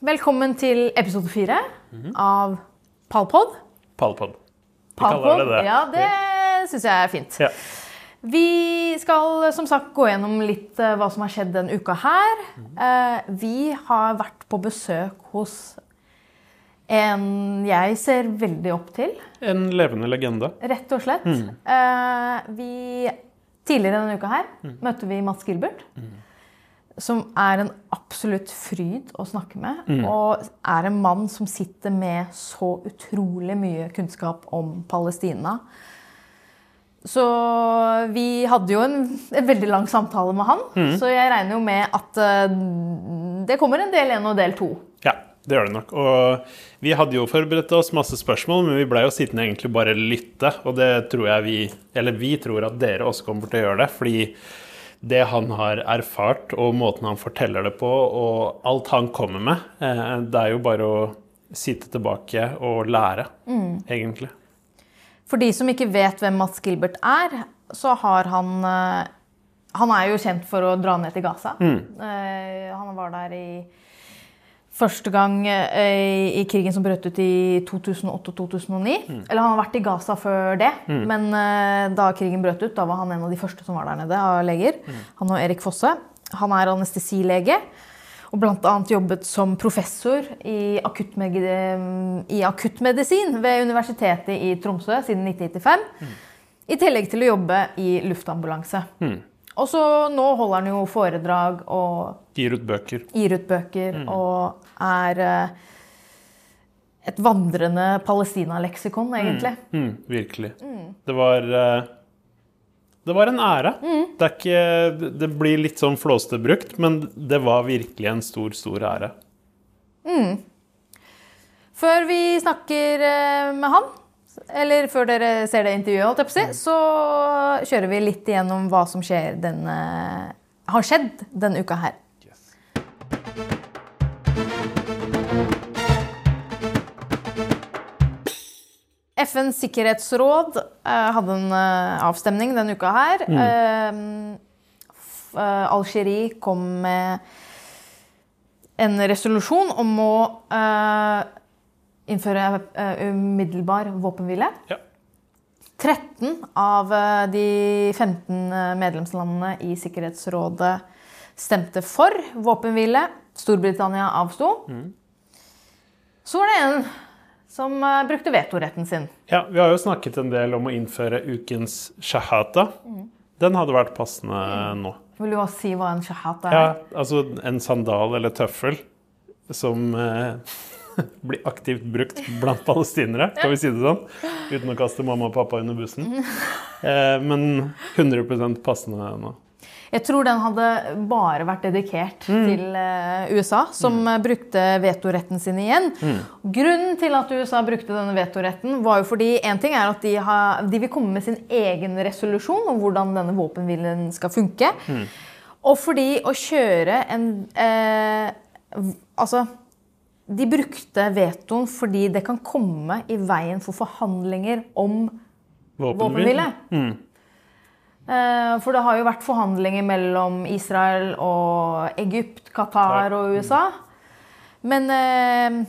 Velkommen til episode fire av Palpod. Palpod. Vi Palpod, kaller det det. Ja, det syns jeg er fint. Ja. Vi skal som sagt gå gjennom litt eh, hva som har skjedd denne uka her. Eh, vi har vært på besøk hos en jeg ser veldig opp til, En levende legende. rett og slett. Mm. vi, tidligere denne uka her møtte vi Mats Gilbert. Som er en absolutt fryd å snakke med. Og er en mann som sitter med så utrolig mye kunnskap om Palestina. Så vi hadde jo en, en veldig lang samtale med han. Så jeg regner jo med at uh, det kommer en del én og del to. Ja, det gjør det nok. Og vi hadde jo forberedt oss masse spørsmål, men vi blei jo sittende egentlig bare lytte. Og det tror jeg vi Eller vi tror at dere også kommer til å gjøre det. Fordi det han har erfart, og måten han forteller det på, og alt han kommer med, eh, det er jo bare å sitte tilbake og lære, egentlig. For de som ikke vet hvem Mats Gilbert er, så har han eh, Han er jo kjent for å dra ned til Gaza. Mm. Han var der i første gang eh, i krigen som brøt ut i 2008-2009. Eller han har vært i Gaza før det, men eh, da krigen brøt ut, da var han en av de første som var der nede av leger. Han og Erik Fosse. Han er anestesilege. Og bl.a. jobbet som professor i, i akuttmedisin ved Universitetet i Tromsø siden 1995. I tillegg til å jobbe i luftambulanse. Og så nå holder han jo foredrag og Gir ut bøker. gir ut bøker og er eh, et vandrende Palestina-leksikon, egentlig. Mm, virkelig. Det var eh, Det var en ære. Det, er ikke, det blir litt sånn flåste brukt, men det var virkelig en stor, stor ære. Før vi snakker eh, med han, eller før dere ser det intervjuet, si, så kjører vi litt igjennom hva som denne, har skjedd denne uka her. FNs sikkerhetsråd eh, hadde en eh, avstemning denne uka her. Mm. eh, Algerie kom med en resolusjon om å eh, innføre eh, umiddelbar våpenhvile. Ja. 13 av eh, de 15 medlemslandene i Sikkerhetsrådet stemte for våpenhvile. Storbritannia avsto. Så var det en som eh, brukte vetoretten sin. ja, vi har jo snakket en del om å innføre ukens shahata. Den hadde vært passende nå. Vil du også si hva en shahata er? Ja, altså en sandal eller tøffel som eh, blir aktivt brukt blant palestinere, kan vi si det sånn? Uten å kaste mamma og pappa under bussen. Eh, men 100% passende nå. Jeg tror den hadde bare vært dedikert til eh, USA, som mm. brukte vetoretten sin igjen. Grunnen til at USA brukte denne vetoretten, var jo fordi en ting er at de, har, de vil komme med sin egen resolusjon om hvordan denne våpenhvilen skal funke. Og fordi å kjøre en eh, Altså de brukte vetoen fordi det kan komme i veien for forhandlinger om våpenhvile. Mm. For det har jo vært forhandlinger mellom Israel og Egypt, Qatar og USA. Men eh,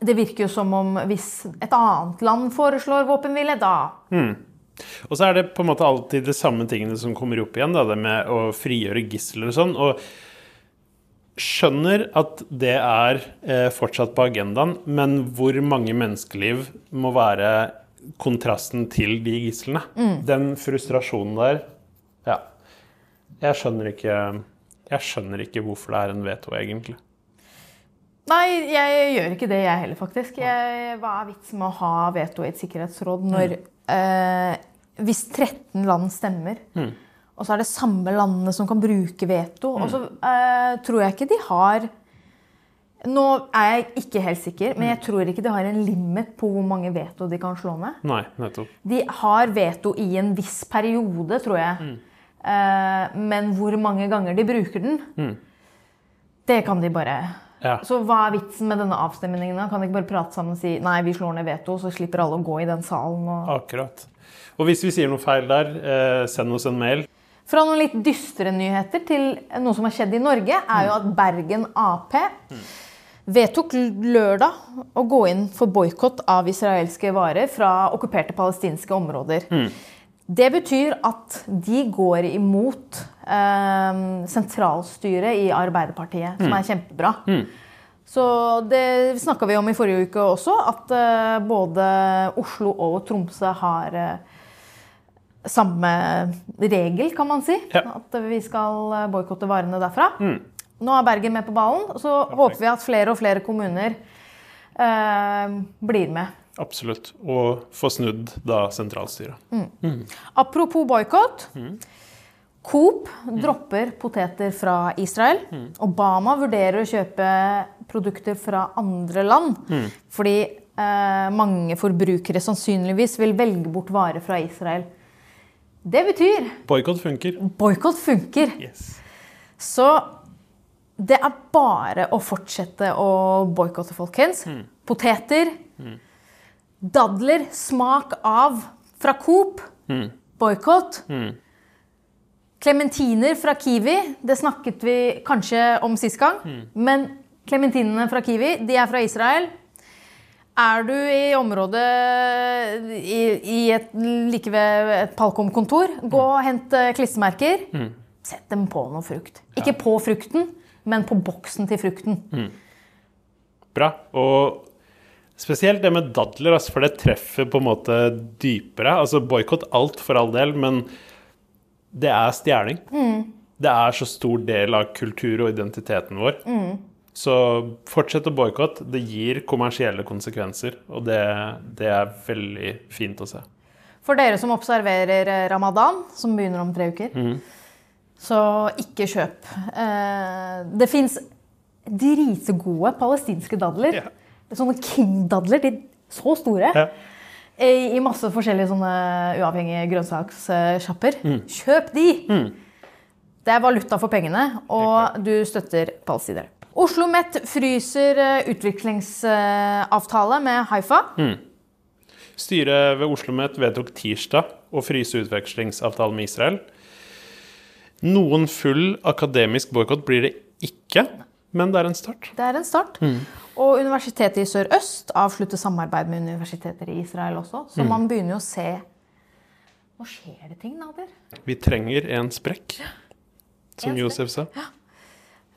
det virker jo som om hvis et annet land foreslår våpenhvile, da Og så er det på en måte alltid de samme tingene som kommer opp igjen, da, det med å frigjøre gisler og sånn. Og skjønner at det er eh, fortsatt på agendaen, men hvor mange menneskeliv må være kontrasten til de gislene? Den frustrasjonen der Ja. Jeg skjønner ikke Jeg skjønner ikke hvorfor det er en veto, egentlig. Nei, jeg gjør ikke det, jeg heller, faktisk. Jeg, hva er vitsen med å ha veto i et sikkerhetsråd når eh, Hvis 13 land stemmer, og så er det samme landene som kan bruke veto, og så eh, tror jeg ikke de har Nå er jeg ikke helt sikker, men jeg tror ikke de har en limit på hvor mange veto de kan slå ned. Nei, nettopp. De har veto i en viss periode, tror jeg. Eh, men hvor mange ganger de bruker den, det kan de bare Ja. Så hva er vitsen med denne avstemningen? da? Kan de ikke bare prate sammen og si nei, vi slår ned veto, så slipper alle å gå i den salen? Og... Akkurat. Og hvis vi sier noe feil der, eh, send oss en mail. Fra noen litt dystre nyheter til noe som har skjedd i Norge, er jo at Bergen Ap vedtok lørdag å gå inn for boikott av israelske varer fra okkuperte palestinske områder. Det betyr at de går imot eh, sentralstyret i Arbeiderpartiet, som er kjempebra. Så det snakka vi om i forrige uke også, at eh, både Oslo og Tromsø har eh, samme regel, kan man si. Ja. At vi skal eh, boikotte varene derfra. Nå er Bergen med på ballen, og så håper vi at flere og flere kommuner eh, blir med. Absolutt. Og få snudd da sentralstyret. Apropos boikott. Coop dropper poteter fra Israel. Obama vurderer å kjøpe produkter fra andre land. Fordi eh, mange forbrukere sannsynligvis vil velge bort varer fra Israel. Det betyr Boikott funker. boikott funker. Yes. Så det er bare å fortsette å boikotte, folkens. Poteter. Dadler. Smak av fra Coop. Boikott. Klementiner fra Kiwi. Det snakket vi kanskje om sist gang. Men klementinene fra Kiwi, de er fra Israel. Er du i området i, i et, like ved et Palkom-kontor, gå og hent klistremerker. Mm. Sett dem på noe frukt. Ikke på frukten, men på boksen til frukten. Bra. Og spesielt det med dadler, altså, for det treffer på en måte dypere. Altså boikott alt for all del, men det er stjeling. Det er så stor del av kultur og identiteten vår. Så fortsett å boikotte. Det gir kommersielle konsekvenser, og det, det er veldig fint å se. For dere som observerer eh, ramadan, som begynner om tre uker, så ikke kjøp. Eh, Det fins dritgode palestinske dadler. Ja. Sånne King-dadler. De er så store. Ja. I masse forskjellige sånne uavhengige grønnsakssjapper. Kjøp de! Det er valuta for pengene, og du støtter palestinere. Oslo Met fryser eh, utviklingsavtale med Haifa. Styret ved Oslo Met vedtok tirsdag å fryse utvekslingsavtalen med Israel. Noen full akademisk boikott blir det ikke, men det er en start. Det er en start. Og Universitetet i Sør-Øst avslutter samarbeid med universiteter i Israel også. Så man begynner jo å se Nå skjer det ting, Nader. Vi trenger en sprekk, som En sprekk. Josef sa.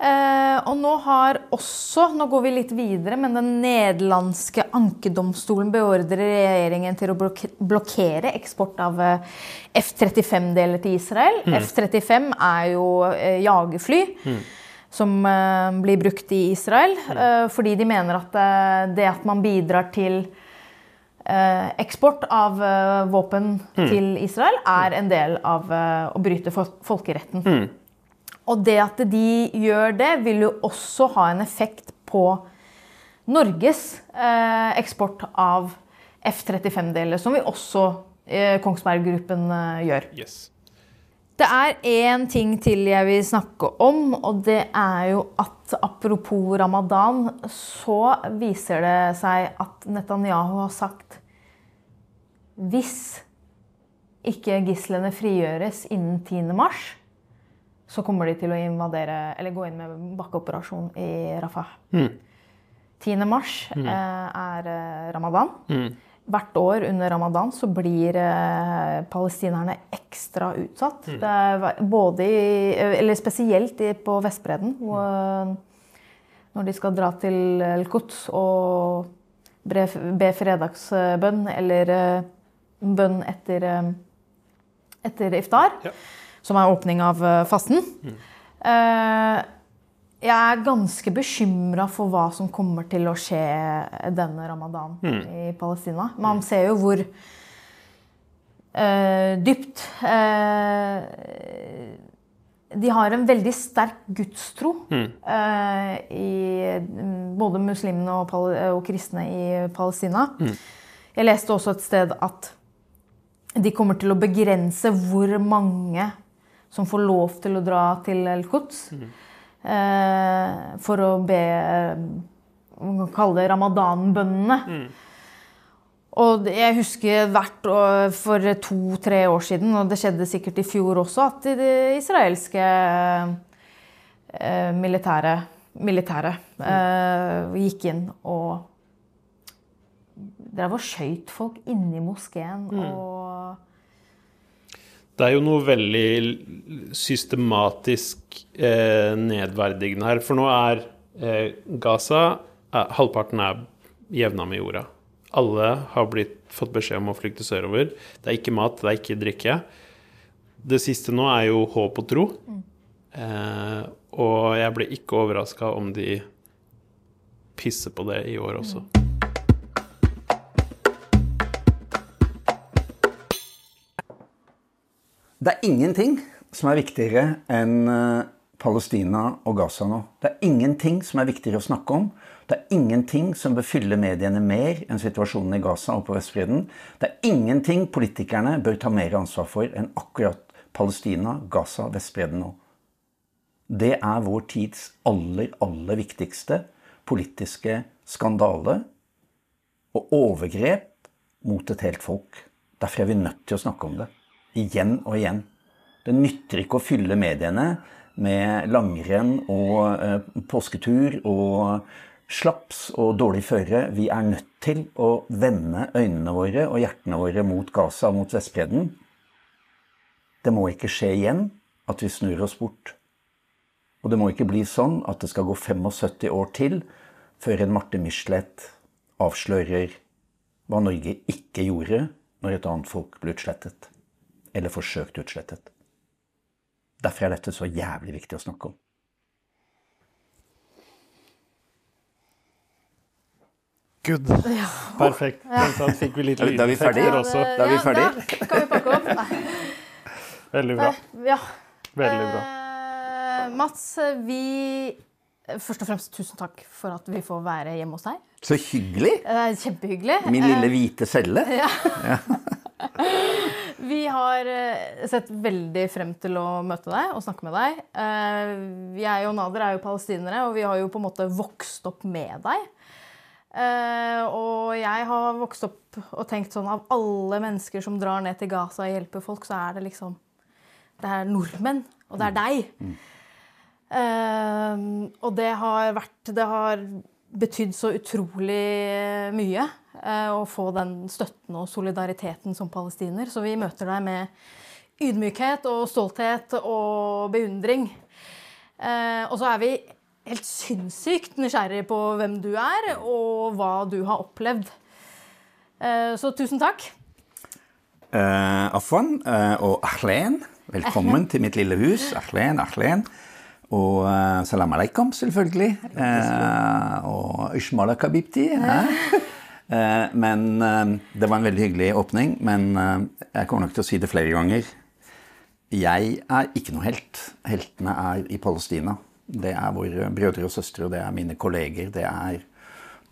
Eh, og nå har også, nå går vi litt videre, men den nederlandske ankedomstolen beordrer regjeringen til å blokkere eksport av eh, F-35-deler til Israel. F-35 er jo eh, jagerfly. Som eh, blir brukt i Israel. eh, fordi de mener at eh, det at man bidrar til eksport av våpen til Israel, er en del av å bryte fol folkeretten. Og det at de gjør det, vil jo også ha en effekt på Norges eh, eksport av F-35-deler, som vi også eh, Kongsberg Gruppen eh, gjør. Yes. Det er én ting til jeg vil snakke om, og det er jo at apropos ramadan, så viser det seg at Netanyahu har sagt hvis ikke gislene frigjøres innen 10. mars, så kommer de til å invadere, eller gå inn med bakkeoperasjon i Rafah. 10. mars eh, er ramadan. ramadan. Hvert år under ramadan så blir eh, palestinerne ekstra utsatt. Det er både i, eller spesielt på Vestbredden, hvor, når de skal dra til El-Quds og be fredagsbønn eller eh, bønn etter, eh, etter iftar, Ja. Som er åpning av eh, fasten. Mm. jeg er ganske bekymra for hva som kommer til å skje denne ramadan i Palestina. Man ser jo hvor uh, dypt uh, De har en veldig sterk gudstro, eh, i mm, både muslimene og, og kristne i Palestina. Jeg leste også et sted at de kommer til å begrense hvor mange som får lov til å dra til El-Quds. Eh, for å be eh, Man kan kalle det ramadanbønnene. Og jeg husker hvert år for to-tre år siden, og det skjedde sikkert i fjor også, at det israelske eh, militæret militæret. Eh, gikk inn og drev og skøyt folk inni moskeen og Det er jo noe veldig systematisk eh, nedverdigende her. For nå er eh, Gaza eh, Halvparten er jevna med jorda. Alle har blitt, fått beskjed om å flykte sørover. Det er ikke mat, det er ikke drikke. Det siste nå er jo håp og tro. Eh, og jeg blir ikke overraska om de pisser på det i år også. Det er ingenting som er viktigere enn eh, Palestina og Gaza nå. Det er ingenting som er viktigere å snakke om. Det er ingenting som bør fylle mediene mer enn situasjonen i Gaza og på Vestbredden. Det er ingenting politikerne bør ta mer ansvar for enn akkurat Palestina, Gaza, Vestbredden nå. Det er vår tids aller, aller viktigste politiske skandale og overgrep mot et helt folk. Derfor er vi nødt til å snakke om det. Igjen og igjen. Det nytter ikke å fylle mediene med langrenn og eh, påsketur og slaps og dårlig føre. Vi er nødt til å vende øynene våre og hjertene våre mot Gaza og mot Vestbredden. Det må ikke skje igjen at vi snur oss bort. Og det må ikke bli sånn at det skal gå 75 år til før en Marte Michelet avslører hva Norge ikke gjorde når et annet folk ble utslettet. Eller forsøkt utslettet. Derfor er dette så jævlig viktig å snakke om. Good. Perfekt. Den fikk vi litt Da er vi- ferdige er ferdig. også. Da er vi Ja, kan vi pakke opp. Nei. Veldig bra. Ja. Veldig bra. Eh, Mats, vi Først og fremst tusen takk for at vi får være hjemme hos deg. Så hyggelig! Er kjempehyggelig. Min lille hvite celle. Vi har eh, sett veldig frem til å møte deg og snakke med deg. Eh, Jeg og Nader er jo palestinere, og vi har jo på en måte vokst opp med deg. Eh, Og jeg har vokst opp og tenkt sånn av alle mennesker som drar ned til Gaza og hjelper folk, så er det liksom Det er nordmenn, og det er deg. Eh, og det har vært Det har betydd så utrolig mye eh, å få den støtten og solidariteten som palestiner. Så vi møter deg med ydmykhet og stolthet og beundring. Eh, og så er vi helt sinnssykt nysgjerrig på hvem du er, og hva du har opplevd. Eh, så tusen takk. Uh, Afwan uh, og Ahlen, velkommen til mitt lille hus. Ahlen, Ahlen. Og uh, salam aleikum, selvfølgelig. Uh, og ishmala kabibti. eh. Men eh, det var en veldig hyggelig åpning. Men eh, jeg kommer nok til å si det flere ganger. Jeg er ikke noe helt. Heltene er i Palestina. Det er våre brødre og søstre, og det er mine kolleger. Det er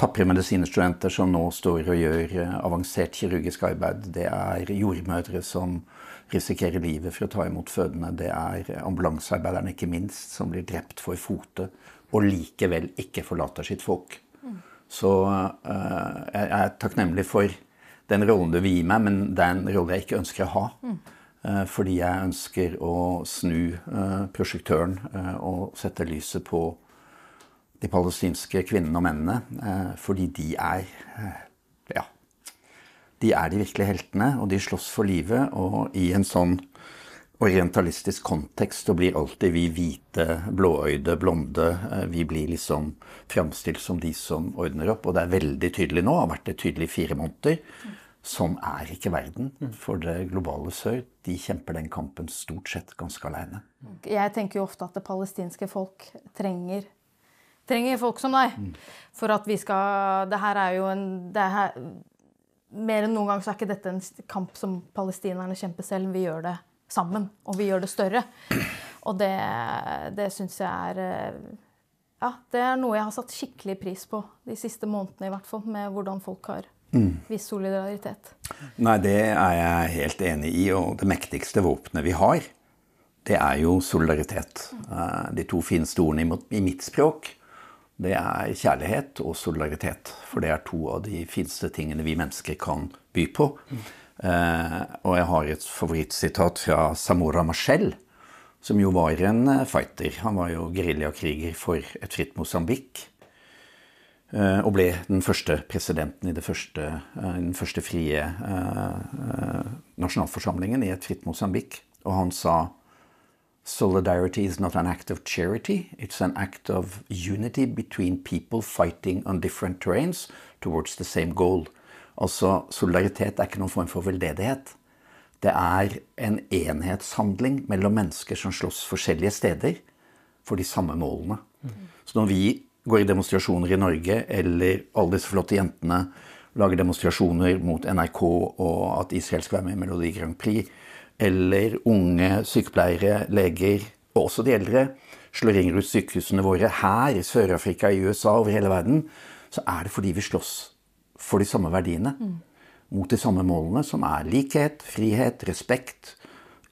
tapre medisinstudenter som nå står og gjør avansert kirurgisk arbeid. Det er jordmødre som risikerer livet for å ta imot fødende. Det er ambulansearbeiderne, ikke minst, som blir drept for fote og likevel ikke forlater sitt folk. Så eh, jeg er takknemlig for den rollen du vil gi meg, men det er en rolle jeg ikke ønsker å ha. Eh, fordi jeg ønsker å snu eh, prosjektøren og sette lyset på de palestinske kvinnene og mennene. fordi de er Ja. De er de virkelige heltene, og de slåss for livet. Og i en sånn orientalistisk kontekst så blir alltid vi hvite, blåøyde, blonde eh, Vi blir liksom framstilt som de som ordner opp. Og det er veldig tydelig nå, har vært det tydelig i fire måneder. Sånn er ikke verden for det globale sør. De kjemper den kampen stort sett ganske aleine. Jeg tenker jo ofte at det palestinske folk trenger, trenger folk som deg. For at vi skal Det her er jo en det er her, Mer enn noen gang så er ikke dette en kamp som palestinerne kjemper selv. Vi gjør det sammen, og vi gjør det større. Og det, det syns jeg er eh, Ja, det er noe jeg har satt skikkelig pris på de siste månedene, i hvert fall. Med hvordan folk har vist solidaritet. Nei, det er jeg helt enig i. Og det mektigste våpenet vi har, det er jo solidaritet. Eh, De to fineste ordene i i mitt språk, det er kjærlighet og solidaritet. For det er to av de fineste tingene vi mennesker kan by på. Eh, og jeg har et favorittsitat fra Samora Machel, som jo var en eh, fighter. Han var jo geriljakriger for et fritt Mosambik. Eh, og ble den første presidenten i første, den første frie nasjonalforsamlingen i et fritt Mosambik. Og han sa Solidarity is not an act of charity, it's an act of unity between people fighting on different terrains towards the same goal. Altså, solidaritet er ikke noen form for veldedighet. Det er en enhetshandling mellom mennesker som slåss forskjellige steder for de samme målene. Så når vi går i demonstrasjoner i Norge, eller alle disse flotte jentene lager demonstrasjoner mot NRK og at Israel skal være med i Melodi Grand Prix, eller unge sykepleiere, leger, og også de eldre, slår ring rundt sykehusene våre her i Sør-Afrika, i USA, over hele verden, så er det fordi vi slåss for de samme verdiene. Mot de samme målene, som er likhet, frihet, respekt.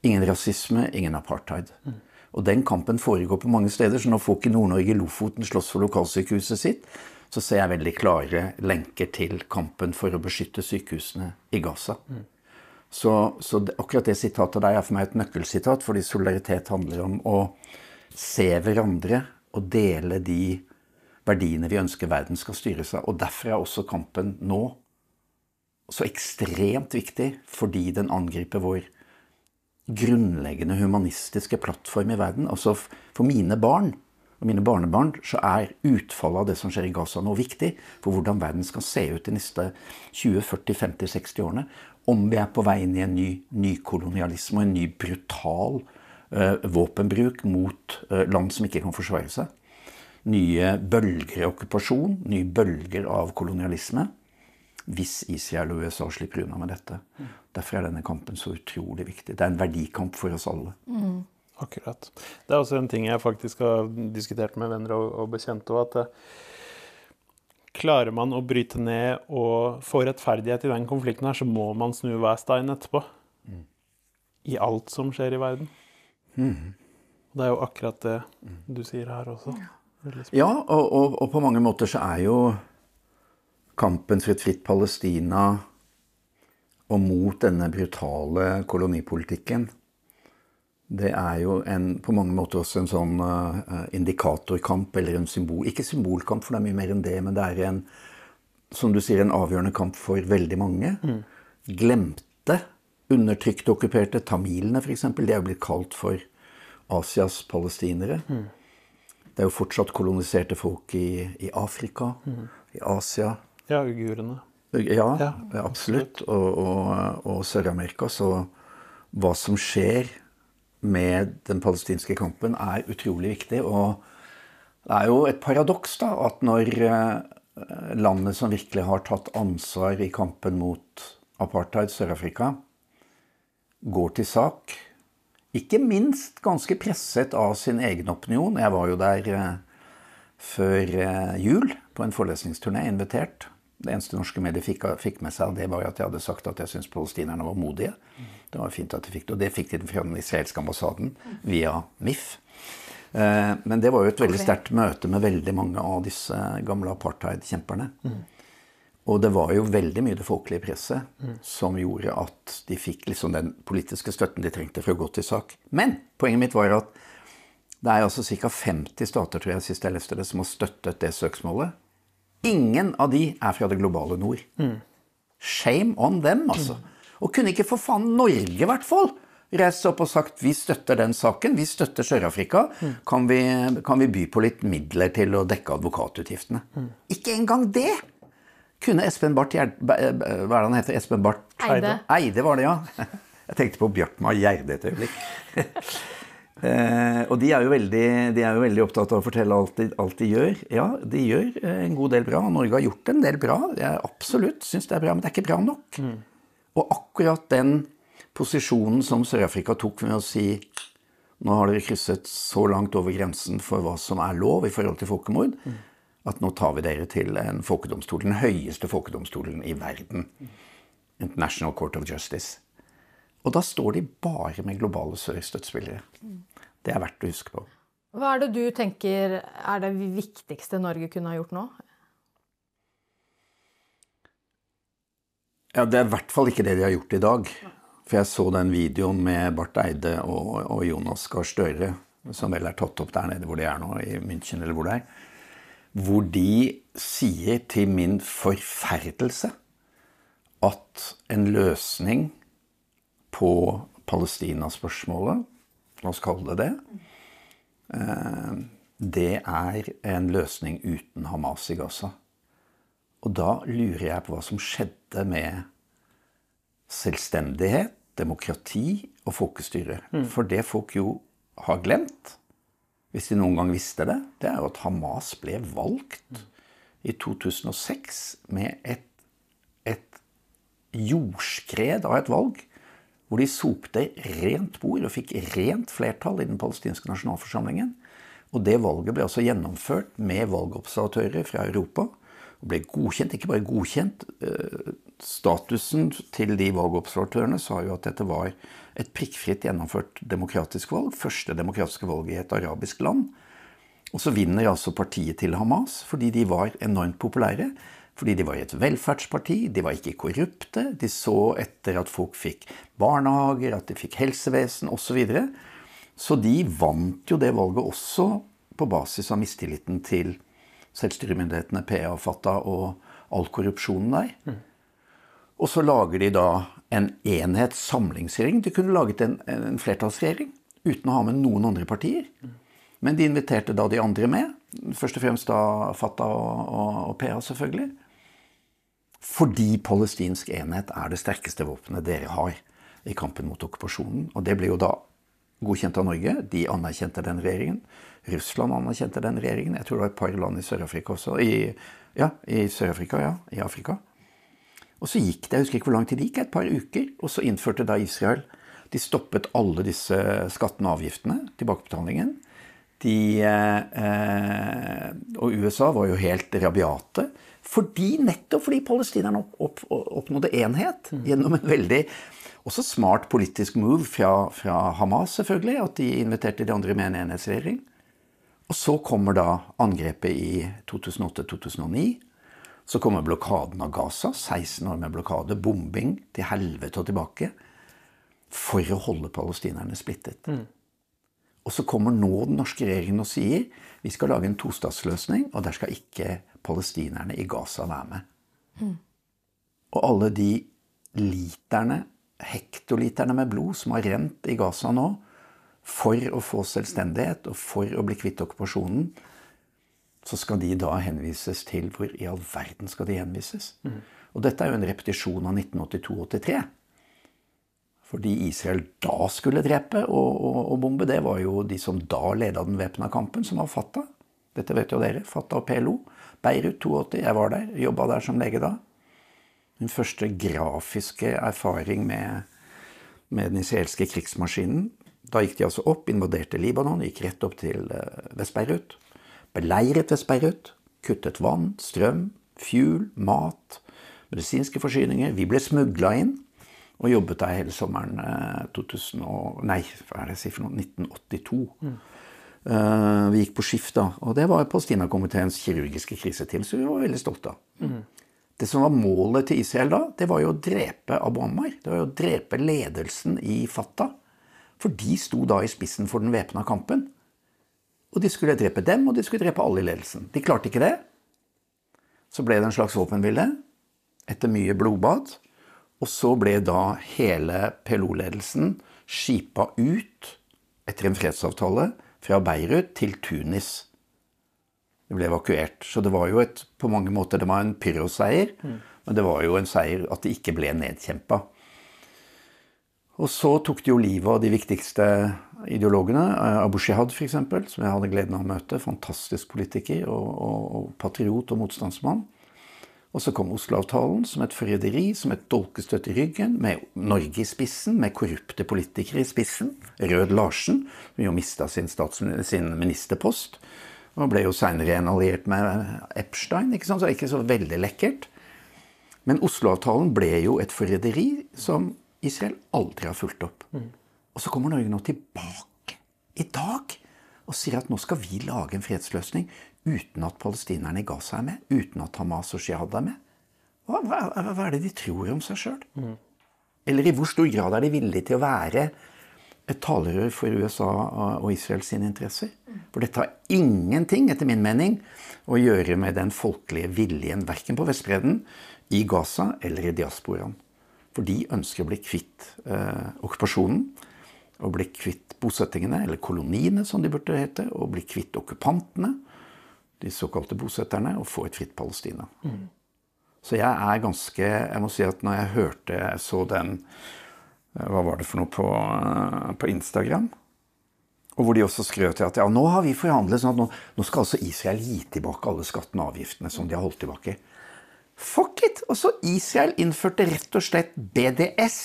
Ingen rasisme, ingen apartheid. Og den kampen foregår på mange steder. Så når folk i Nord-Norge, Lofoten, slåss for lokalsykehuset sitt, så ser jeg veldig klare lenker til kampen for å beskytte sykehusene i Gaza. Mm. Så, så akkurat det sitatet der er for meg et nøkkelsitat, fordi solidaritet handler om å se hverandre og dele de verdiene vi ønsker verden skal styres av. Og derfor er også kampen nå så ekstremt viktig fordi den angriper vår grunnleggende humanistiske plattform i verden. Altså For mine barn og mine barnebarn så er utfallet av det som skjer i Gaza nå, viktig for hvordan verden skal se ut de neste 20, 40, 50, 60 årene. Om vi er på vei inn i en ny nykolonialisme og en ny brutal uh, våpenbruk mot uh, land som ikke kan forsvare seg. Nye bølger av okkupasjon, nye bølger av kolonialisme hvis Israel og USA slipper unna med dette. Derfor er denne kampen så utrolig viktig. Det er en verdikamp for oss alle. Mm. Akkurat. Det er også en ting jeg faktisk har diskutert med venner og, og bekjente. at det, eh, Klarer man å bryte ned og få rettferdighet i den konflikten, her, så må man snu hver stein etterpå. Mm. I alt som skjer i verden. Mm. Det er jo akkurat det du sier her også. Ja, og, og, og på mange måter så er jo kampen for et fritt Palestina og mot denne brutale kolonipolitikken, det er jo en, på mange måter også en sånn uh, indikatorkamp, eller en symbol Ikke symbolkamp, for det er mye mer enn det, men det er en, som du sier, en avgjørende kamp for veldig mange. Mm. Glemte, undertrykte, okkuperte tamilene, f.eks. De er jo blitt kalt for Asias palestinere. Mm. Det er jo fortsatt koloniserte folk i, i Afrika, mm. i Asia, ja, uigurene. Ja, ja, absolutt. Og, og, og Sør-Amerika. Så hva som skjer med den palestinske kampen, er utrolig viktig. Og det er jo et paradoks da, at når eh, landet som virkelig har tatt ansvar i kampen mot apartheid, Sør-Afrika, går til sak Ikke minst ganske presset av sin egen opinion. Jeg var jo der eh, før eh, jul på en forelesningsturné, invitert. Det eneste norske mediet fikk, fikk, med seg, det var at jeg hadde sagt at jeg syntes palestinerne var modige. Det var fint at de fikk det. Og det fikk de fra den israelske ambassaden via MIF. Eh, men det var jo et veldig sterkt møte med veldig mange av disse gamle apartheid-kjemperne. Og det var jo veldig mye det folkelige presset som gjorde at de fikk liksom den politiske støtten de trengte for å gå til sak. Men poenget mitt var at det er altså ca. 50 stater tror jeg, sist jeg leste det, som har støttet det søksmålet. Ingen av de er fra det globale nord. Mm. Shame on them, altså. Og kunne ikke for faen Norge, i hvert fall, reist opp og sagt vi støtter den saken, vi støtter Sør-Afrika. Mm. Kan, kan, vi by på litt midler til å dekke advokatutgiftene? Mm. Ikke engang det! Kunne Espen Barth Hva er det han heter? Espen Barth Eide. Eide var det, ja. Jeg tenkte på Bjartmar Gjerde et øyeblikk. Eh, og de er, veldig, de er, jo veldig, opptatt av å fortelle alt de, alt de, gjør. Ja, de gjør eh, en god del bra. Norge har gjort en del bra. Jeg absolutt syns det er bra, men det er ikke bra nok. Mm. Og akkurat den posisjonen som Sør-Afrika tok med å si nå har dere krysset så langt over grensen for hva som er lov i forhold til folkemord, mm. At nå tar vi dere til en folkedomstol, den høyeste folkedomstolen i verden. International Court of Justice. Og da står de bare med globale sør-støttespillere. Det er verdt å huske på. Hva er det du tenker er det viktigste Norge kunne ha gjort nå? Ja, Det er i hvert fall ikke det de har gjort i dag. For jeg så den videoen med Barth Eide og, og Jonas Gahr Støre, som vel er tatt opp der nede hvor de er nå, i München eller hvor det er. Hvor de sier til min forferdelse at en løsning på Palestina-spørsmålet, la oss kalle det det, eh, det er en løsning uten Hamas i Gaza. Og da lurer jeg på hva som skjedde med selvstendighet, demokrati og folkestyre. For det folk jo har glemt, hvis de noen gang visste det, det er jo at Hamas ble valgt i 2006 med et, et jordskred av et valg. Hvor de sopte rent bord og fikk rent flertall i den palestinske nasjonalforsamlingen. Og det valget ble altså gjennomført med valgobservatører fra Europa. Og ble godkjent, ikke bare godkjent. eh, Statusen til de valgobservatørene sa jo at dette var et prikkfritt gjennomført demokratisk valg. Første demokratiske valg i et arabisk land. Og så vinner altså partiet til Hamas fordi de var enormt populære. Fordi de var et velferdsparti, de var ikke korrupte. De så etter at folk fikk barnehager, at de fikk helsevesen osv. Så, videre. så de vant jo det valget også på basis av mistilliten til selvstyremyndighetene PA, Fatah og all korrupsjonen der. Og så lager de da en enhetssamlingsregjering. De kunne laget en, en flertallsregjering uten å ha med noen andre partier. Men de inviterte da de andre med. Først og fremst da Fatah og, og, og PA, selvfølgelig. Fordi palestinsk enhet er det sterkeste våpenet dere har i kampen mot okkupasjonen. Og det ble jo da godkjent av Norge. De anerkjente den regjeringen. Russland anerkjente den regjeringen. Jeg tror det var et par land i Sør-Afrika også. I, ja, i Sør-Afrika, ja. I Afrika. Og så gikk det, jeg husker ikke hvor lang tid det gikk, et par uker, og så innførte da Israel De stoppet alle disse skattene og avgiftene, tilbakebetalingen. De, eh, og USA var jo helt rabiate. Fordi, nettopp fordi palestinerne opp, opp, oppnådde enhet gjennom en veldig også smart politisk move fra, fra, Hamas, selvfølgelig, at de inviterte de andre med en enhetsregjering. Og så kommer da angrepet i 2008-2009. Så kommer blokaden av Gaza. 16 år med blokade. Bombing til helvete og tilbake. For å holde palestinerne splittet. Mm. Og så kommer nå den norske regjeringen og sier vi skal lage en tostatsløsning, og der skal ikke palestinerne i Gaza være med. Mm. Og alle de literne, hektoliterne med blod som har rent i Gaza nå, for å få selvstendighet og for å bli kvitt okkupasjonen, så skal de da henvises til Hvor i all verden skal de henvises? Mm. Og dette er jo en repetisjon av 1982-83. Fordi Israel da skulle drepe og, og, og, bombe, det var jo de som da leda den væpna kampen, som var Fatah. Dette vet jo dere. Fatah og PLO. Beirut 82. Jeg var der. Jobba der som lege da. Min første grafiske erfaring med, med den israelske krigsmaskinen. Da gikk de altså opp, invaderte Libanon, gikk rett opp til Vest-Beirut. Beleiret Vest-Beirut. Kuttet vann, strøm, fuel, mat, medisinske forsyninger. Vi ble smugla inn og jobbet der hele sommeren 2000 og, nei, hva er det jeg sier for noe, 1982. Mm. Uh, vi gikk på skift da, og det var Palestinakomiteens kirurgiske kriseteam, som vi var veldig stolte av. Mm. Det som var målet til Israel da, det var jo å drepe Abu Ammar. Det var jo å drepe ledelsen i Fatah. For de sto da i spissen for den væpna kampen. Og de skulle drepe dem, og de skulle drepe alle i ledelsen. De klarte ikke det. Så ble det en slags våpenhvile etter mye blodbad. Og så ble da hele PLO-ledelsen skipa ut etter en fredsavtale fra Beirut til Tunis. Det ble evakuert. Så det var jo et, på mange måter det var en pyroseier. Mm. Men det var jo en seier at det ikke ble nedkjempa. Og så tok de jo livet av de viktigste ideologene. Abu Shihad, f.eks., som jeg hadde gleden av å møte. Fantastisk politiker og, og, og patriot og motstandsmann. Og så kom Oslo-avtalen som et forræderi, som et dolkestøtt i ryggen, med Norge i spissen, med korrupte politikere i spissen. Rød Larsen, som jo mista sin, sin, ministerpost. Og ble jo seinere en alliert med Epstein, ikke sant? så ikke så veldig lekkert. Men Oslo-avtalen ble jo et forræderi som Israel aldri har fulgt opp. Mm. Og så kommer Norge nå tilbake i dag og sier at nå skal vi lage en fredsløsning uten at palestinerne i Gaza er med, uten at Hamas og Shihad er med. Hva, hva, hva, er det de tror om seg sjøl? Mm. Eller i hvor stor grad er de villige til å være et talerør for USA og Israel sine interesser? For dette har ingenting, etter min mening, å gjøre med den folkelige viljen verken på Vestbredden, i Gaza eller i diasporaen. For de ønsker å bli kvitt eh, okkupasjonen. Og bli kvitt bosettingene, eller koloniene som de burde hete. Og bli kvitt okkupantene, de såkalte bosetterne, og få et fritt Palestina. Mm. Så jeg er ganske Jeg må si at når jeg hørte Jeg så den eh, Hva var det for noe på, eh, på Instagram? Og hvor de også skrøt til at ja, nå har vi forhandlet sånn at nå, nå skal altså Israel gi tilbake alle skattene og avgiftene som de har holdt tilbake. Fuck it! Og så Israel innførte rett og slett BDS.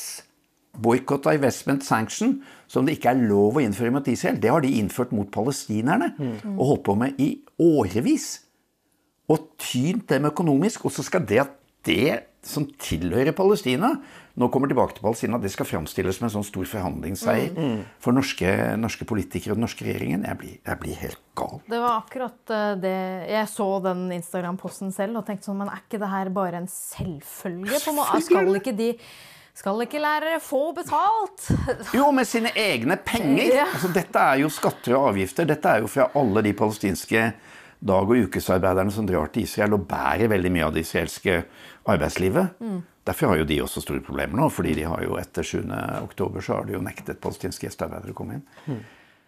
Boycott Investment Sanction, som det ikke er lov å innføre mot Israel. Det har de innført mot palestinerne mm. og holdt på med i årevis. Og tynt dem økonomisk. Og så skal det at det som tilhører Palestina, nå kommer tilbake til Palestina, det skal framstilles som en sånn stor forhandlingsseier mm, mm. for norske, norske, politikere og den norske regjeringen. Jeg blir, jeg blir, helt gal. Det var akkurat eh, det Jeg så den Instagram-posten selv og tenkte sånn Men er ikke det her bare en selvfølge? På noe? Skal ikke de skal ikke lærere få betalt? Jo, med sine egne penger. Ja. Altså, dette er jo skatter og avgifter. Dette er jo fra alle de palestinske dag- og ukesarbeiderne som drar til Israel og bærer veldig mye av det israelske arbeidslivet. Mm. Derfor har jo de også store problemer nå, fordi de har jo etter 7. oktober så har de jo nektet palestinske gjestearbeidere å komme inn. Mm.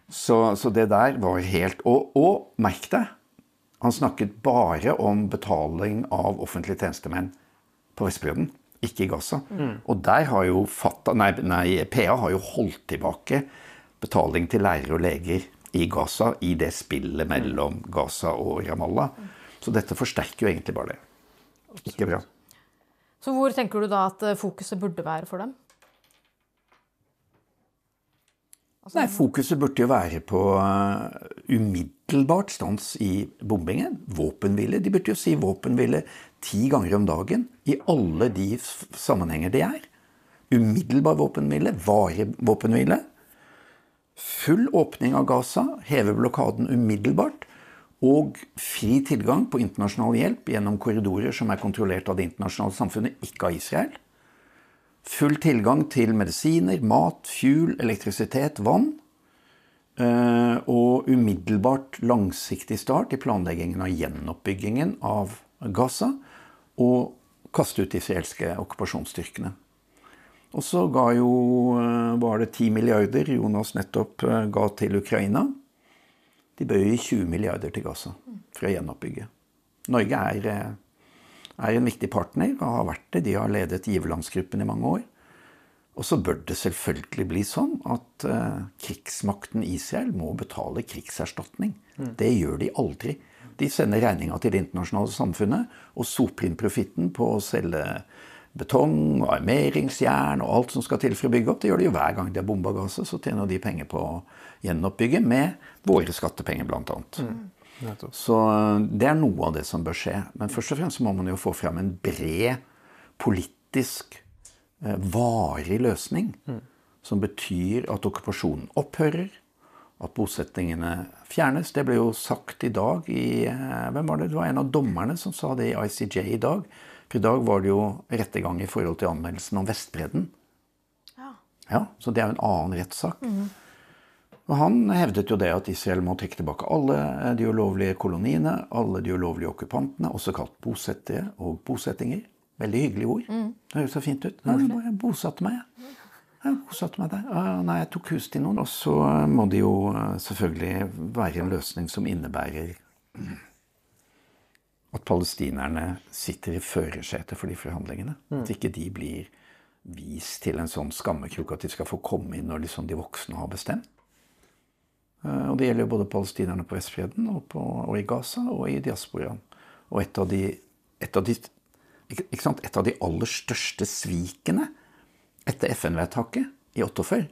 Så, så, det der var helt Og, og merk deg, han snakket bare om betaling av offentlige tjenestemenn på Vestbredden, ikke i Gaza. Mm. Og der har jo Fata, nei, nei, PA har jo holdt tilbake betaling til lærere og leger i Gaza, i det spillet mellom Gaza og Ramallah. Så dette forsterker jo egentlig bare det. Ikke bra. Så hvor tenker du da at eh, fokuset burde være for dem? Altså, Nei, Fokuset burde jo være på uh, umiddelbart stans i bombingen. Våpenhvile. De burde jo si våpenhvile ti ganger om dagen i alle de sammenhenger de er. Umiddelbar våpenhvile, varig våpenhvile. Full åpning av Gaza, heve blokaden umiddelbart. Og fri tilgang på internasjonal hjelp gjennom korridorer som er kontrollert av det internasjonale samfunnet, ikke av Israel. Full tilgang til medisiner, mat, fuel, elektrisitet, vann. Eh, og umiddelbart langsiktig start i planleggingen av gjenoppbyggingen av Gaza. Og kaste ut de israelske okkupasjonsstyrkene. Og så ga jo, eh, var det 10 milliarder Jonas nettopp eh, ga til Ukraina. De gi 20 milliarder til Gaza for å gjenoppbygge. Norge er, er, en viktig partner og har vært det. De har ledet giverlandsgruppen i mange år. Og så bør det selvfølgelig bli sånn at uh, krigsmakten Israel må betale krigserstatning. Mm. Det gjør de aldri. De sender regninga til det internasjonale samfunnet og soper inn profitten på å selge betong og armeringsjern og alt som skal til for å bygge opp. Det gjør de jo hver gang de har bomba Gaza. Så tjener de penger på å gjenoppbygge med våre skattepenger, bl.a. Mm. Så eh, det er noe av det som bør skje. Men først og fremst må man jo få fram en bred politisk, eh, varig løsning. Mm. Som betyr at okkupasjonen opphører, at bosettingene fjernes. Det ble jo sagt i dag i eh, Hvem var det? Det var en av dommerne som sa det i ICJ i dag. For i dag var det jo rettergang i forhold til anmeldelsen om Vestbredden. Ja. ja så det er jo en annen rettssak. Mm. Og Han hevdet jo det at Israel må trekke tilbake alle de ulovlige koloniene, alle de ulovlige okkupantene, også kalt bosettere og bosettinger. Veldig hyggelige ord. Mm. Det høres så fint ut. Nei, jeg bosatte meg, jeg. Jeg bosatte meg der. Nei, jeg tok hus til noen. Og så må det jo eh, selvfølgelig være en løsning som innebærer at palestinerne sitter i førersetet for de forhandlingene. Mm. At ikke de blir vist til en sånn skammekrok at de skal få komme inn når liksom de voksne har bestemt. Eh, og det gjelder jo både palestinerne på Vestfreden og, og, i Gaza og i diasporaen. Og et av de, et av de, et av de aller største svikene etter FN-vedtaket i 48,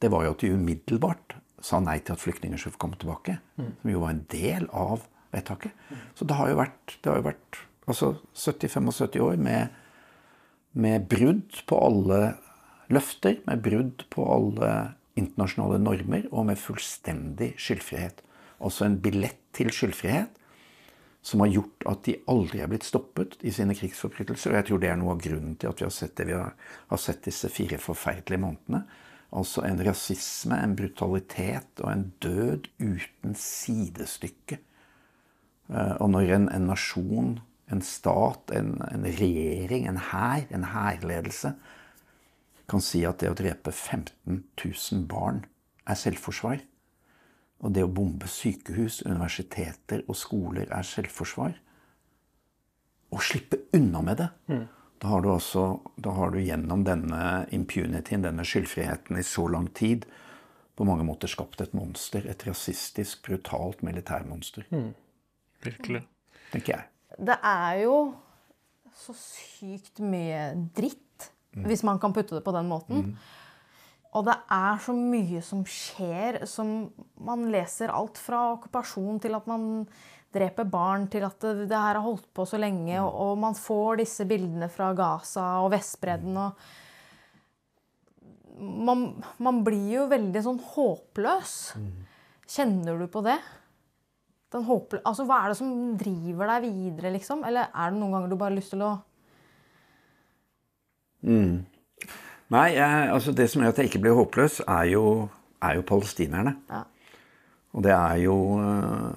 det var jo at de umiddelbart sa nei til at flyktninger skulle komme tilbake. Mm. Som jo var en del av vedtaket. Så det har jo vært, har jo vært altså 70-75 år med, med brudd på alle løfter, med brudd på alle internasjonale normer og med fullstendig skyldfrihet. Også en billett til skyldfrihet som har gjort at de aldri er blitt stoppet i sine krigsforbrytelser. Og jeg tror det er noe av grunnen til at vi har sett det vi har, har sett disse fire forferdelige månedene. Altså en rasisme, en brutalitet og en død uten sidestykke. Eh, og når en, en nasjon, en stat, en, en regjering, en hær, en hærledelse kan si at det å drepe 15 000 barn er selvforsvar, og det å bombe sykehus, universiteter og skoler er selvforsvar, og slippe unna med det mm. Da har du også da har du gjennom denne impunityen, denne skyldfriheten, i så lang tid på mange måter skapt et monster. Et rasistisk, brutalt militærmonster. Mm. Virkelig. Tenker jeg. Det er jo så sykt mye dritt, mm. hvis man kan putte det på den måten. Mm. Og det er så mye som skjer, som man leser alt fra okkupasjon til at man dreper barn, til at det, det her har holdt på så lenge, og, og, man får disse bildene fra Gaza og Vestbredden og man, man, blir jo veldig sånn håpløs. Kjenner du på det? altså, hva er det som driver deg videre, liksom? Eller er det noen ganger du bare har lyst til å mm. Nei, jeg, altså det som gjør at jeg ikke blir håpløs, er jo, er jo palestinerne. Ja. Og det er jo uh,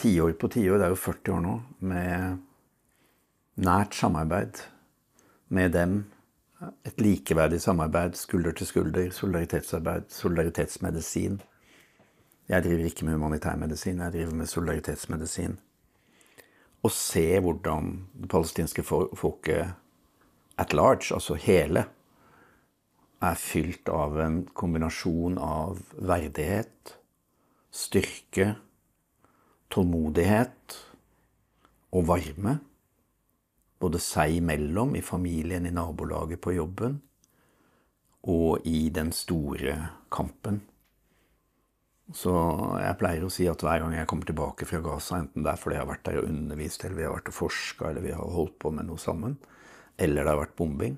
tiår på tiår, det er jo 40 år nå, med nært samarbeid med dem. Et likeverdig samarbeid, skulder til skulder, solidaritetsarbeid, solidaritetsmedisin. Jeg driver ikke med humanitærmedisin, jeg driver med solidaritetsmedisin. Å se hvordan det palestinske folket at large, altså hele, er fylt av en kombinasjon av verdighet, styrke, tålmodighet og varme. Både seg imellom, i familien, i nabolaget, på jobben. Og i den store kampen. Så jeg pleier å si at hver gang jeg kommer tilbake fra Gaza, enten det er fordi jeg har vært der og undervist, eller vi har vært og forska, eller vi har holdt på med noe sammen, eller det har vært bombing,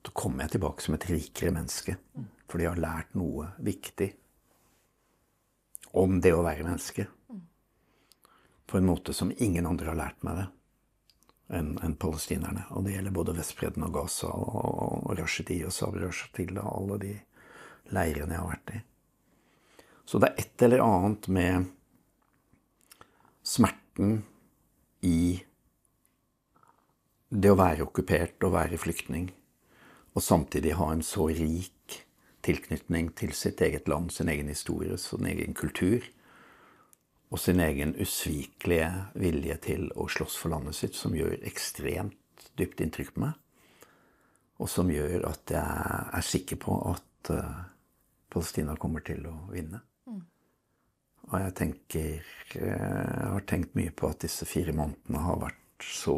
så kommer jeg tilbake som et rikere menneske. Fordi jeg har lært noe viktig om det å være menneske på en måte som ingen andre har lært meg det enn en palestinerne. Og det gjelder både Vestbredden og Gaza og, og Rashidi og Sabri og alle de leirene jeg har vært i. Så det er et eller annet med smerten i det å være okkupert og være flyktning, og samtidig ha en så rik tilknytning til sitt eget land, sin egen historie, sin egen kultur, og sin egen usvikelige vilje til å slåss for landet sitt, som gjør ekstremt dypt inntrykk på meg. Og som gjør at jeg er sikker på at uh, Palestina kommer til å vinne. Mm. Og jeg tenker eh, Jeg har tenkt mye på at disse fire månedene har vært så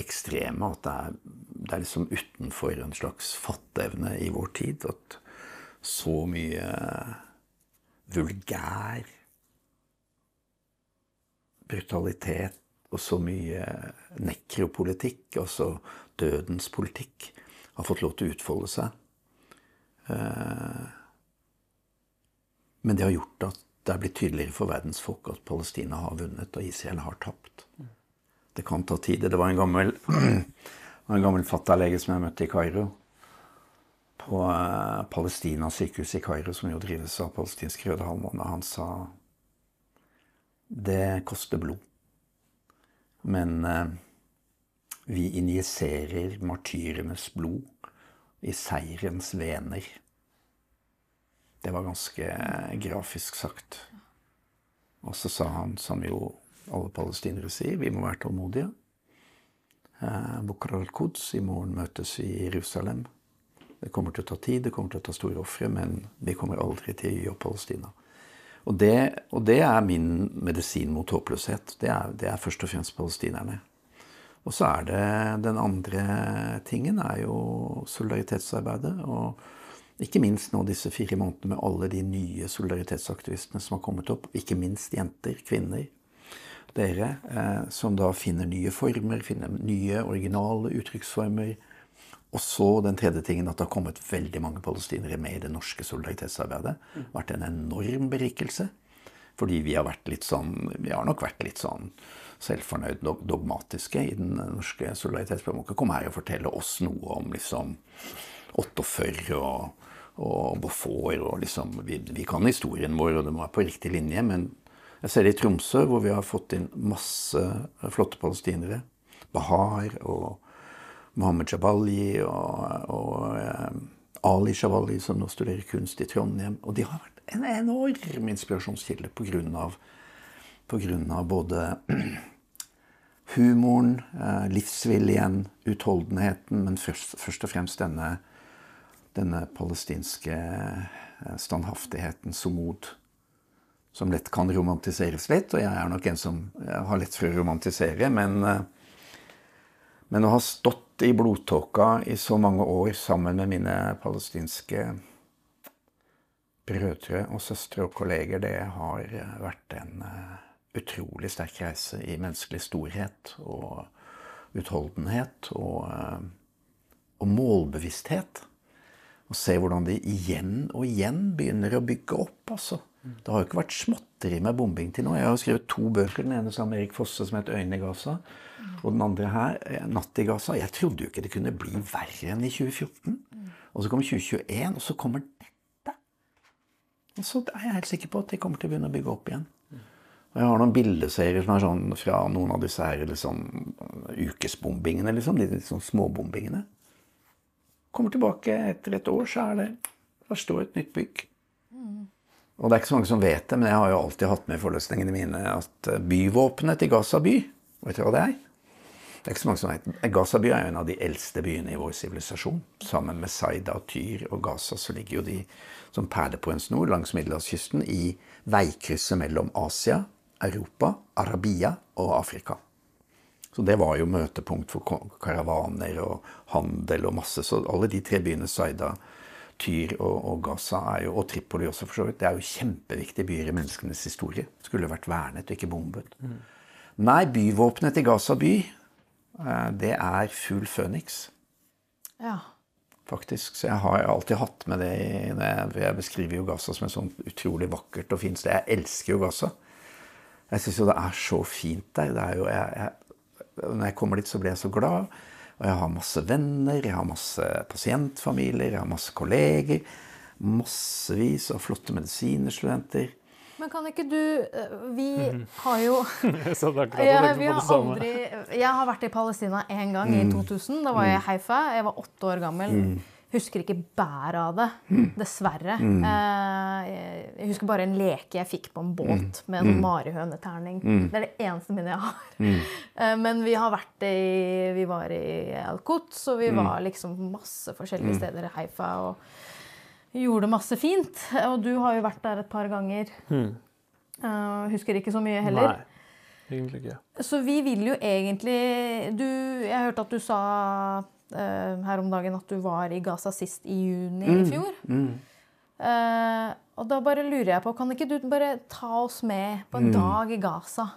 ekstreme at det er, det er liksom utenfor en slags fatteevne i vår tid. At så mye vulgær brutalitet og så mye nekropolitikk, altså dødens politikk, har fått lov til å utfolde seg. Eh, men det har gjort at det er blitt tydeligere for verdens folk at Palestina har vunnet og Israel har tapt. Det kan ta tid. Det var en gammel, en gammel fatterlege som jeg møtte i Kairo. På eh, Palestina sykehus i Kairo, som jo drives av palestinsk Røde Halvmåne. Han sa det koster blod. Men eh, vi injiserer martyrenes blod i seierens vener. Det var ganske grafisk sagt. Og så sa han, som jo alle palestinere sier, vi må være tålmodige. Eh, Bukhar al-Quds, i morgen møtes vi i Jerusalem. Det kommer til å ta tid, det kommer til å ta store ofre, men vi kommer aldri til å gi opp Palestina. Og det, og det, er min medisin mot håpløshet. Det er, det er først og fremst palestinerne. Og så er det den andre tingen er jo solidaritetsarbeidet. Og ikke minst nå disse fire månedene med alle de nye solidaritetsaktivistene som har kommet opp. Ikke minst jenter, kvinner. Dere eh, som da finner nye former, finner nye originale uttrykksformer og så den tredje tingen at det har kommet veldig mange palestinere med i det norske solidaritetsarbeidet. Det har vært en enorm berikelse. Fordi vi har vært litt sånn Vi har nok vært litt sånn selvfornøyd dog- dogmatiske i den norske solidaritetsprogrammet. Må ikke komme her og fortelle oss noe om liksom 48 og, og Beaufort og liksom vi, vi kan historien vår, og det må være på riktig linje, men jeg ser det i Tromsø, hvor vi har fått inn masse flotte palestinere. Bahar og Mohammed Jabali og, og eh, Ali Jabali, som nå studerer kunst i Trondheim. Og de har vært en enorm inspirasjonskilde av både humoren, eh, livsviljen, utholdenheten, men først, først og fremst denne, denne palestinske eh, standhaftigheten, somod, som lett kan romantiseres litt. Og jeg er nok en som har lett for å romantisere, men, eh, men å ha stått i blodtåka i så mange år sammen med mine palestinske brødre og søstre og kolleger, det har eh, vært en eh, utrolig sterk reise i menneskelig storhet og utholdenhet og, og målbevissthet. Og se hvordan de igjen og igjen begynner å bygge opp. altså. Det har jo ikke vært småtteri med bombing til nå. Jeg har skrevet to bøker. Den ene sammen med Erik Fosse som het 'Øynene i Gaza'. Og den andre her, 'Natt i Gaza'. Jeg trodde jo ikke det kunne bli verre enn i 2014. Og så kommer 2021, og så kommer dette. Og så er jeg helt sikker på at de kommer til å begynne å bygge opp igjen. Og jeg har noen bildeserier som er sånn fra noen av disse her liksom, ukesbombingene, liksom. De sånn småbombingene. Kommer tilbake etter et år, så er det Der står et nytt bygg. Og det er ikke så mange som vet det, men jeg har jo alltid hatt med i forløsningene mine at eh, byvåpenet til Gaza by Vet dere hva det er? Det er ikke så mange som vet. Gaza by er jo en av de eldste byene i vår sivilisasjon. Sammen med Saida Tyr og Gaza så ligger jo de som perler på en snor langs middelhavskysten i veikrysset mellom Asia, Europa, Arabia og Afrika. Så det var jo møtepunkt for karavaner og handel og masse. Så alle de tre byene, Saida, Tyr og, og Gaza, er jo, og Tripoli også for så vidt, det er jo kjempeviktige byer i menneskenes historie. Skulle vært vernet og ikke bombet. Nei, byvåpenet til Gaza by, eh, det er full føniks. Ja. faktisk. Så jeg har alltid hatt med det jeg, beskriver jo Gaza som et sånn utrolig vakkert og fint sted. Jeg elsker jo Gaza. Jeg syns jo det er så fint der. Det er jo, jeg, jeg, når jeg kommer dit, så blir jeg så glad. Og jeg har masse venner, jeg har masse pasientfamilier, jeg har masse kolleger. Massevis av flotte medisinstudenter. Men kan ikke du eh, Vi har jo Jeg vi har aldri, Jeg har vært i Palestina én gang, i 2000. Da var jeg i Haifa. Jeg var åtte år gammel. Husker ikke bæret av det, dessverre. Eh, jeg- husker bare en leke jeg fikk på en båt med en marihøneterning. Det er det eneste minnet jeg har. Eh, Men vi har vært i Vi var i Al-Quds, og vi var liksom masse forskjellige steder i Haifa. og gjorde masse fint. Og du har jo vært der et par ganger. Eh, husker ikke så mye heller. Nei, egentlig ikke. Så vi vil jo egentlig du, Jeg hørte at du sa her om dagen at du var i Gaza sist i juni i fjor. Eh, og da bare lurer jeg på, kan ikke du bare ta oss med på en dag i Gaza?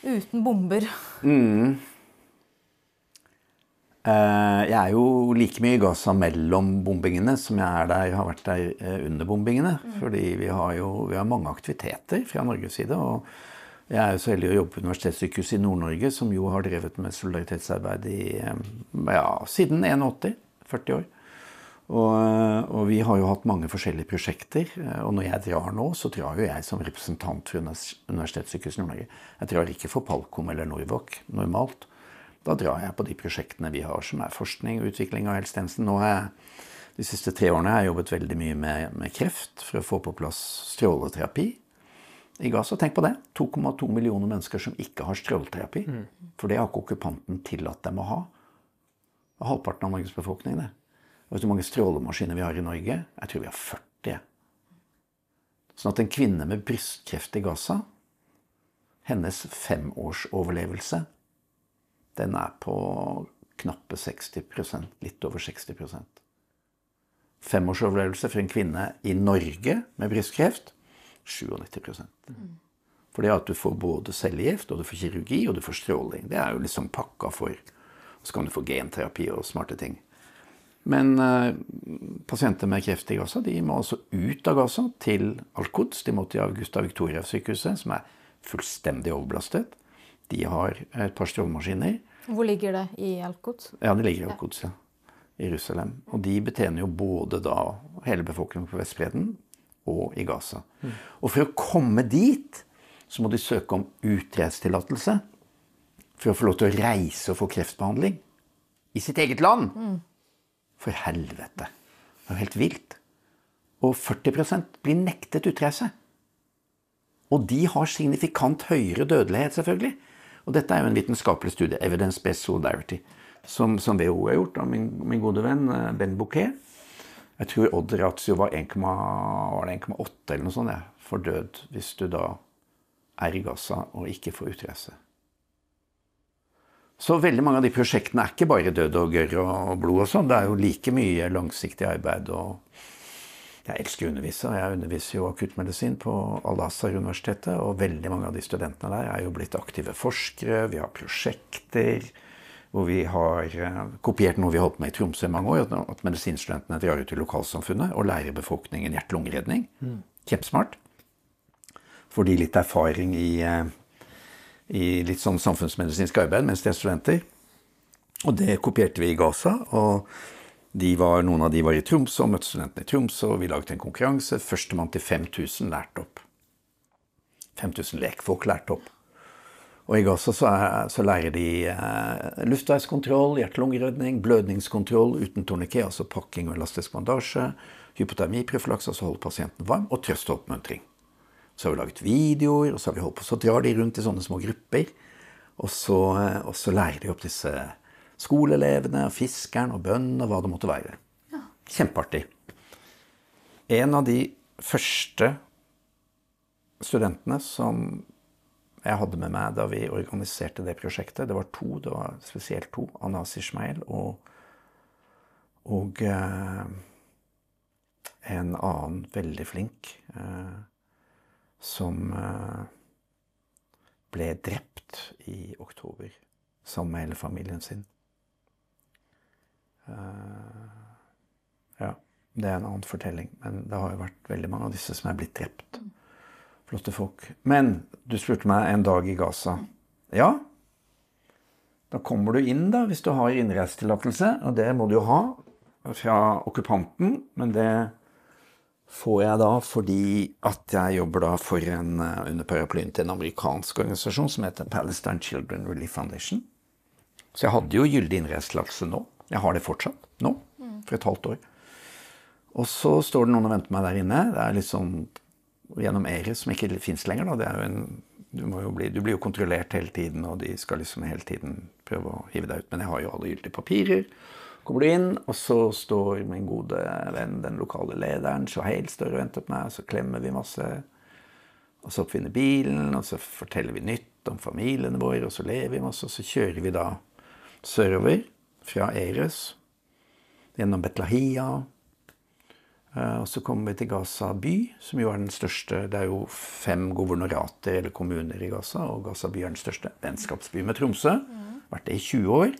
Uten bomber. Uh, Jeg er jo like mye i Gaza mellom bombingene som jeg er der, har vært der eh, under bombingene. Fordi vi har jo vi har mange aktiviteter fra Norges side. og jeg er jo så heldig å jobbe på Universitetssykehuset i Nord-Norge, som jo har drevet med solidaritetsarbeid i, eh, ja, siden 81. 40 år. Og, og vi har jo hatt mange forskjellige prosjekter. eh, Og når jeg drar nå, så drar jo jeg som representant for Univers- Universitetssykehuset Nord-Norge. Jeg drar ikke for Palkom eller Norvok normalt. Da drar jeg på de prosjektene vi har, som er forskning og utvikling av helsetjenesten. Nå har jeg de siste tre årene har jeg jobbet veldig mye med, med kreft for å få på plass stråleterapi i Gaza. Tenk på det. 2,2 millioner mennesker som ikke har stråleterapi. For det har ikke okkupanten tillatt dem å ha. Det er halvparten av Norges befolkning, det. Og vet du hvor mange strålemaskiner vi har i Norge? Jeg tror vi har 40. Sånn at en kvinne med brystkreft i Gaza, hennes femårsoverlevelse, den er på knappe 60% litt over 60% Femårsoverlevelse for en kvinne i Norge med brystkreft 97 For det at du får både cellegift, og du får kirurgi, og du får stråling. Det er jo liksom pakka for. Og så kan du få genterapi og smarte ting. Men eh, pasienter med kreft i Gaza de må altså ut av Gaza til Al-Quds. De må til Augusta Victoria-sykehuset, som er fullstendig overbelastet. De har et par strålemaskiner. Hvor ligger det i Al-Quds? Ja, det ligger i Al-Quds, ja. I Jerusalem. Og de betjener jo både da hele befolkningen på Vestbredden og i Gaza. Og for å komme dit så må de søke om utreisetillatelse for å få lov til å reise og få kreftbehandling i sitt eget land. For helvete. Det er jo helt vilt. Og 40% blir nektet utreise. Og de har signifikant høyere dødelighet, selvfølgelig. Og dette er jo en vitenskapelig studie, Evidence-Based Solidarity, som, som WHO har gjort av min, min, gode venn eh, Ben Bouquet. Jeg tror odd ratio var 1,8 eller noe sånt ja, for død hvis du da er i Gaza og ikke får utreise. Så veldig mange av de prosjektene er ikke bare død og gørr og blod og sånn. Det er jo like mye langsiktig arbeid og Jeg elsker å undervise. Jeg underviser jo akuttmedisin på Al-Azhar-universitetet, og veldig mange av de studentene der er jo blitt aktive forskere. Vi har prosjekter hvor vi har eh, kopiert noe vi har holdt på med i Tromsø i mange år. At medisinstudentene drar ut i lokalsamfunnet og lærer befolkningen hjerte-lungeredning. Kjempesmart. Får de litt erfaring i eh, i litt sånn samfunnsmedisinsk arbeid mens de er studenter. Og det kopierte vi i Gaza. og var, Noen av de var i Tromsø og møtte studentene i Tromsø. og Vi laget en konkurranse. Førstemann til 5000 lærte opp. 5000 lekfolk lærte opp. Og jeg også så, så lærer de eh, luftveiskontroll, hjerte-lungeredning, blødningskontroll uten torniké, altså pakking og elastisk bandasje, hypotermipreflaks, altså holde pasienten varm, og trøst og oppmuntring. Så har vi laget videoer, og så har vi holdt på, så drar de rundt i sånne små grupper. Og så, eh, og så lærer de opp disse skoleelevene, fiskeren og bøndene og hva det måtte være. Ja. Kjempeartig. En av de første studentene som jeg hadde med meg da vi organiserte det prosjektet, det var to, det var spesielt to, Anas Ishmael og, og eh, en annen veldig flink eh, som eh, ble drept i oktober sammen med hele familien sin. Eh, ja, det er en annen fortelling. Men det har jo vært veldig mange av disse som er blitt drept. Flotte folk. Men du spurte meg en dag i Gaza. Ja, da kommer du inn da, hvis du har innreisetillatelse, og det må du jo ha fra okkupanten. Men det får jeg da fordi at jeg jobber da for en, eh, under paraplyen til en amerikansk organisasjon som heter Palestine Children Relief Foundation. Så jeg hadde jo gyldig innreisetillatelse nå. Jeg har det fortsatt nå, for et halvt år. Og så står det noen og venter meg der inne. Det er litt sånn gjennom ERIS, som ikke fins lenger. En, du, bli, du, blir jo kontrollert hele tiden, og de skal liksom hele tiden prøve å hive deg ut. Men jeg har jo alle gyldige papirer kommer du inn, og så står min gode venn, den lokale lederen, Shahail, står og venter på meg, og så klemmer vi masse. Og så oppfinner bilen, og så forteller vi nytt om familiene våre, og så lever vi masse, og så kjører vi da sørover fra Eres, gjennom Betlahia. Eh, og så kommer vi til Gaza by, som jo er den største Det er jo fem governorater eller kommuner i Gaza, og Gaza by er den største. Vennskapsby med Tromsø. Vært det i 20 år.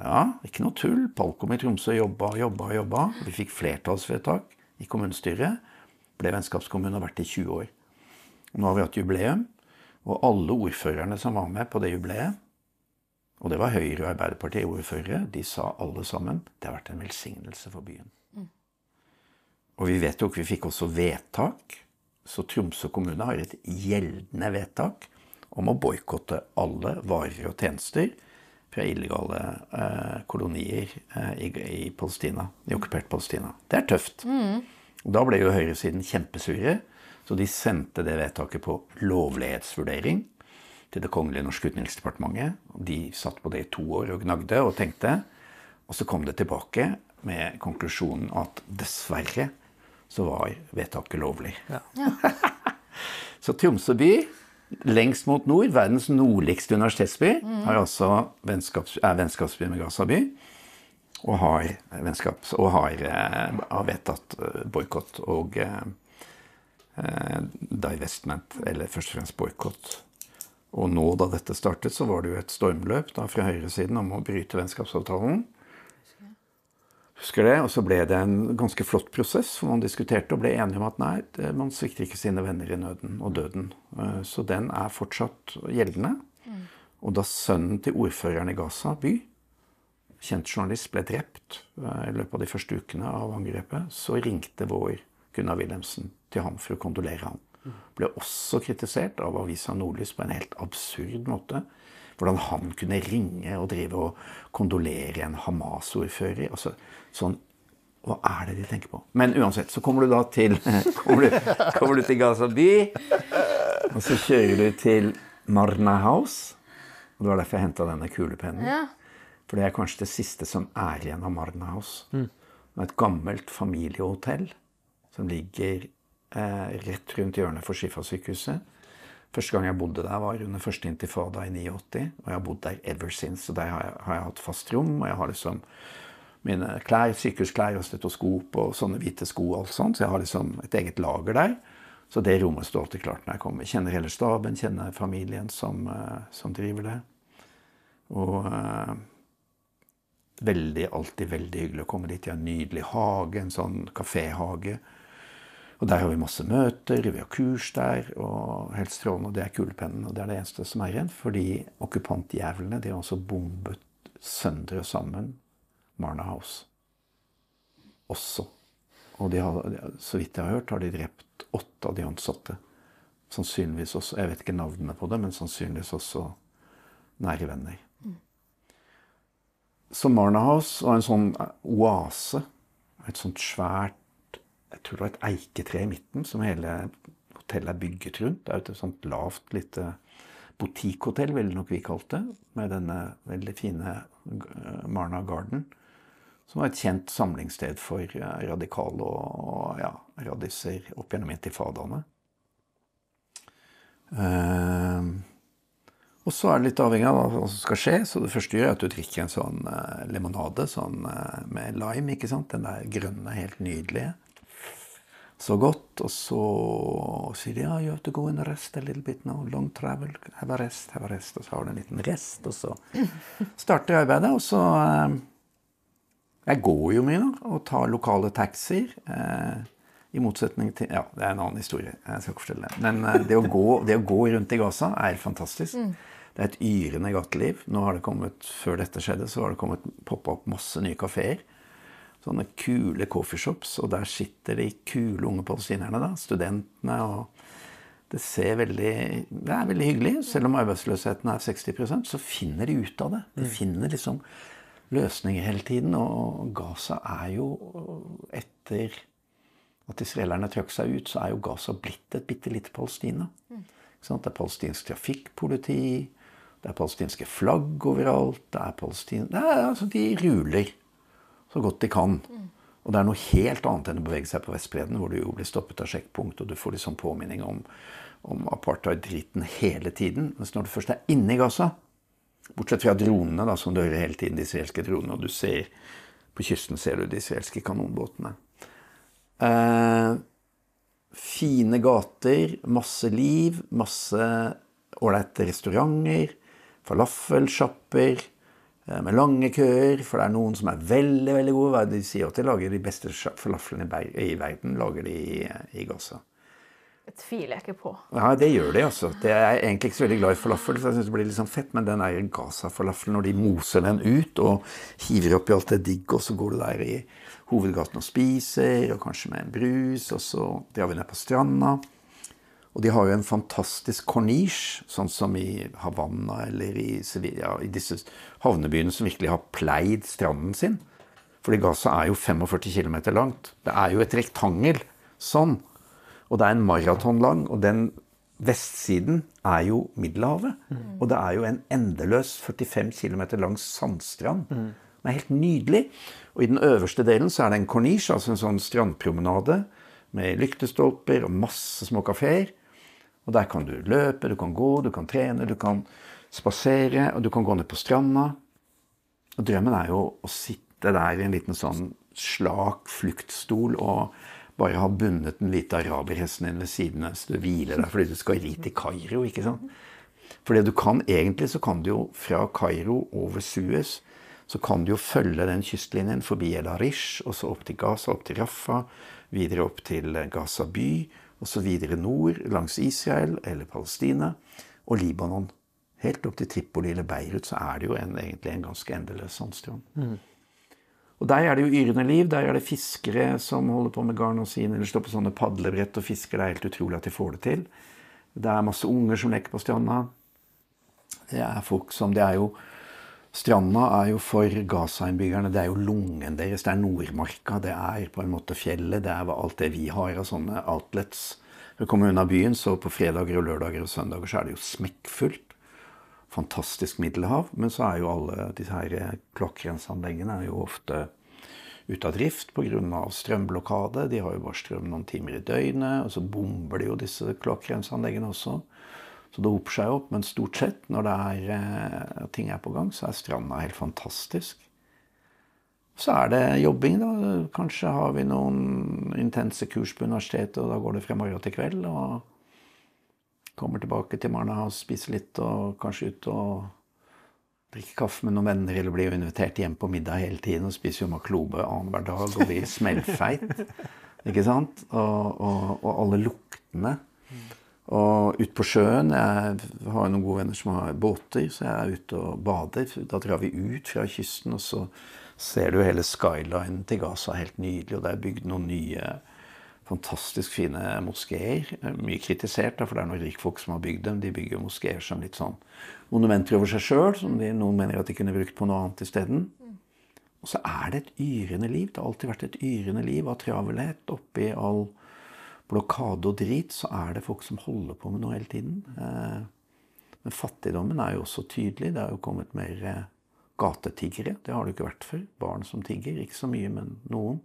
Ja, ikke noe tull. Palkom i Tromsø jobba, jobba, jobba. Vi fikk flertallsvedtak i kommunestyret. Ble vennskapskommune og vært i 20 år. Nå har vi hatt jubileum, og alle ordførerne som var med på det jubileet, og det var Høyre og Arbeiderpartiet-ordførere, de sa alle sammen det har vært en velsignelse for byen. Og vi vedtok, vi fikk også vedtak, så Tromsø kommune har et gjeldende vedtak om å boikotte alle varer og tjenester fra illegale eh, kolonier eh, i, i, Palestina, i okkupert Palestina. Det er tøft. Mm. Da ble jo høyresiden kjempesure, så de sendte det vedtaket på lovlighetsvurdering til Det kongelige norske utenriksdepartementet. De satt på det i to år og gnagde og tenkte. Og så kom det tilbake med konklusjonen at dessverre så var vedtaket lovlig. Ja. så Tromsø by lengst mot nord, verdens nordligste universitetsby, mm. altså vennskaps, er vennskapsby med Gaza by. Og har, vennskaps, og har, eh, har vedtatt eh, boikott og eh, eh, divestment, eller først og fremst boikott. Og nå da dette startet, så var det jo et stormløp da fra høyresiden om å bryte vennskapsavtalen. Husker det, Og så ble det en ganske flott prosess, hvor man diskuterte og ble enige om at nei, man svikter ikke sine venner i nøden og døden. Eh, Så den er fortsatt gjeldende. Og da sønnen til ordføreren i Gaza by, kjent journalist, ble drept eh, i løpet av de første ukene av angrepet, så ringte vår Gunnar Wilhelmsen til ham for å kondolere ham. Ble også kritisert av avisa Nordlys på en helt absurd måte. Hvordan han kunne ringe og drive og kondolere en Hamas-ordfører. Altså, sånn, hva er det de tenker på? Men uansett, så kommer du da til Kommer du, kommer du til Gaza by, og så kjører du til Marna House. Og det var derfor jeg henta denne kulepennen. Ja. For det er kanskje det siste som er igjen av Marna House. Det er et gammelt familiehotell som ligger eh, rett rundt hjørnet for Shifa-sykehuset. Første gang jeg bodde der, var under første intifada i 89. Og jeg har bodd der ever since. Og der har jeg, har jeg hatt fast rom. Og jeg har liksom mine klær, sykehusklær og stetoskop og sånne hvite sko og alt sånt. Så jeg har liksom et eget lager der. Så det rommet står alltid klart når jeg kommer. Kjenner hele staben, kjenner familien som, eh, som driver det. Og uh, veldig, alltid veldig hyggelig å komme dit. De har en nydelig hage, en sånn kaféhage. Og der har vi masse møter, vi har kurs der, og helt strålende. Og det er kulepennen, og det er det eneste som er igjen. Fordi okkupantjævlene de har også bombet søndre sammen Marna House. Også. Og de har, så vidt jeg har hørt, har de drept åtte av de ansatte. Sannsynligvis også Jeg vet ikke navnene på det, men sannsynligvis også nære venner. Så Marna House var en sånn oase. Et sånt svært Jeg tror det var et eiketre i midten som hele hotellet er bygget rundt. Det er et sånt lavt, lite butikkhotell, ville nok vi kalt det. Med denne veldig fine eh, Marna Garden. Som var et kjent samlingssted for eh, radikale og ja, radiser opp gjennom intifadaene. Uh, og så er det litt avhengig av hva som skal skje. Så det første gjør, er at du drikker en sånn eh, limonade sånn, eh, med lime. ikke sant? Den der grønne, helt nydelige. Så godt. Og så sier de ja, you have to go and rest a little bit now. Long travel. Have a rest, have a rest. Og så har du en liten rest, og så starter arbeidet. Og så eh, Jeg går jo mye, nå, og tar lokale taxier. Eh, i motsetning til Ja, det er en annen historie. Jeg skal ikke fortelle det. Men eh, det å, gå, det å gå rundt i Gaza er fantastisk. Det er et yrende gateliv. Nå har det kommet, Før dette skjedde, så har det kommet poppa opp masse nye kafeer. Sånne kule coffeeshops. Og der sitter de kule unge palestinerne, da. Studentene. og det ser veldig Det er veldig hyggelig. Selv om arbeidsløsheten er 60% så finner de ut av det. De finner liksom løsninger hele tiden. Og Gaza er jo etter at israelerne trakk seg ut, så er jo Gaza blitt et bitte lite Palestina. Sant? Det er palestinsk trafikkpoliti, det er palestinske flagg overalt. det er palestin... Det er, altså, de ruler så godt de kan. Og det er noe helt annet enn å bevege seg på Vestbredden, hvor du jo blir stoppet av sjekkpunkt, og du får liksom påminning om, om apartheid-dritten hele tiden. Mens når du først er inne i Gaza, bortsett fra dronene, da, som du hører hele tiden, de israelske dronene, og du ser på kysten ser du de israelske kanonbåtene. Eh, fine gater, masse liv, masse ålreite restauranter, falafelsjapper med lange køer. For det er noen som er veldig veldig gode. De sier at de lager de beste falaflene i verden. lager de i, i Gaza. Det tviler jeg ikke på. Ja, det gjør de, altså. Jeg er egentlig ikke så veldig glad i falafel, for jeg synes det blir litt sånn fett, men den der Gaza-falafelen, når de moser den ut og hiver oppi alt det digg, og så går du der i hovedgaten og spiser, og kanskje med en brus, og så drar vi ned på stranda. Og de har jo en fantastisk corniche, sånn som i Havanna eller i Sevilla, i disse havnebyene som virkelig har pleid stranden sin. Fordi Gaza er jo 45 km langt. Det er jo et rektangel sånn. Og det er en maraton lang, og den vestsiden er jo Middelhavet. Og det er jo en endeløs 45 km lang sandstrand. Den er helt nydelig. Og i den øverste delen så er det en corniche, altså en sånn strandpromenade med lyktestolper og masse små kafeer. Og der kan du løpe, du kan gå, du kan trene, du kan spasere, og du kan gå ned på stranda. Og drømmen er jo å sitte der i en liten sånn slak fluktstol og bare ha bundet den hvite araberhesten din ved siden av så du hviler der fordi du skal ri til Kairo. ikke sant? For det du kan egentlig, så kan du jo fra Kairo over Suez, så kan du jo følge den kystlinjen forbi El Arish, og så opp til Gaza, opp til Rafa, videre opp til Gaza by, videre nord langs Israel eller Palestina og Libanon. Helt opp til Tripoli eller Beirut så er det jo en, egentlig en ganske endeløs sandstrand. Mm. Og der er det jo yrende liv. Der er det fiskere som holder på med garn og sin, eller står på sånne padlebrett og fisker. Det er helt utrolig at de får det til. Det er masse unger som leker på stranda. Det er folk som Det er jo Stranda er jo for Gaza-innbyggerne det er jo lungen deres. Det er Nordmarka, det er på en måte fjellet. Det er alt det vi har av sånne outlets. Når du kommer unna byen, så på fredager og lørdager og søndager så er det jo smekkfullt. Fantastisk middelhav. Men så er jo alle disse her kloakkrenseanleggene jo ofte ute av drift pga. strømblokade. De har jo bare strøm noen timer i døgnet. Og så bomber de jo disse kloakkrenseanleggene også. Så det hoper seg opp. Men stort sett, når det er, eh, ting er på gang, så er stranda helt fantastisk. Så er det jobbing, da. Kanskje har vi noen intense kurs på universitetet, og da går det fra morgen til kveld. Og kommer tilbake til Marna og spiser litt, og kanskje ut og drikker kaffe med noen venner, eller blir jo invitert hjem på middag hele tiden og spiser jo maklobe annenhver dag og blir smellfeit. Ikke sant? Og, og, og alle luktene. Og ute på sjøen Jeg har noen gode venner som har båter, så jeg er ute og bader. Da drar vi ut fra kysten, og så ser du hele skylinen til Gaza. Helt nydelig. Og det er bygd noen nye fantastisk fine moskeer. Mye kritisert, for det er noen rikfolk som har bygd dem. De bygger moskeer som litt sånn monumenter over seg sjøl, som de, noen mener at de kunne brukt på noe annet isteden. Og så er det et yrende liv. Det har alltid vært et yrende liv av travelhet oppi all blokade og drit, så er det folk som holder på med noe hele tiden. Eh, men fattigdommen er jo også tydelig. Det har jo kommet mer eh, gatetiggere. Det har det ikke vært før. Barn som tigger. Ikke så mye, men noen.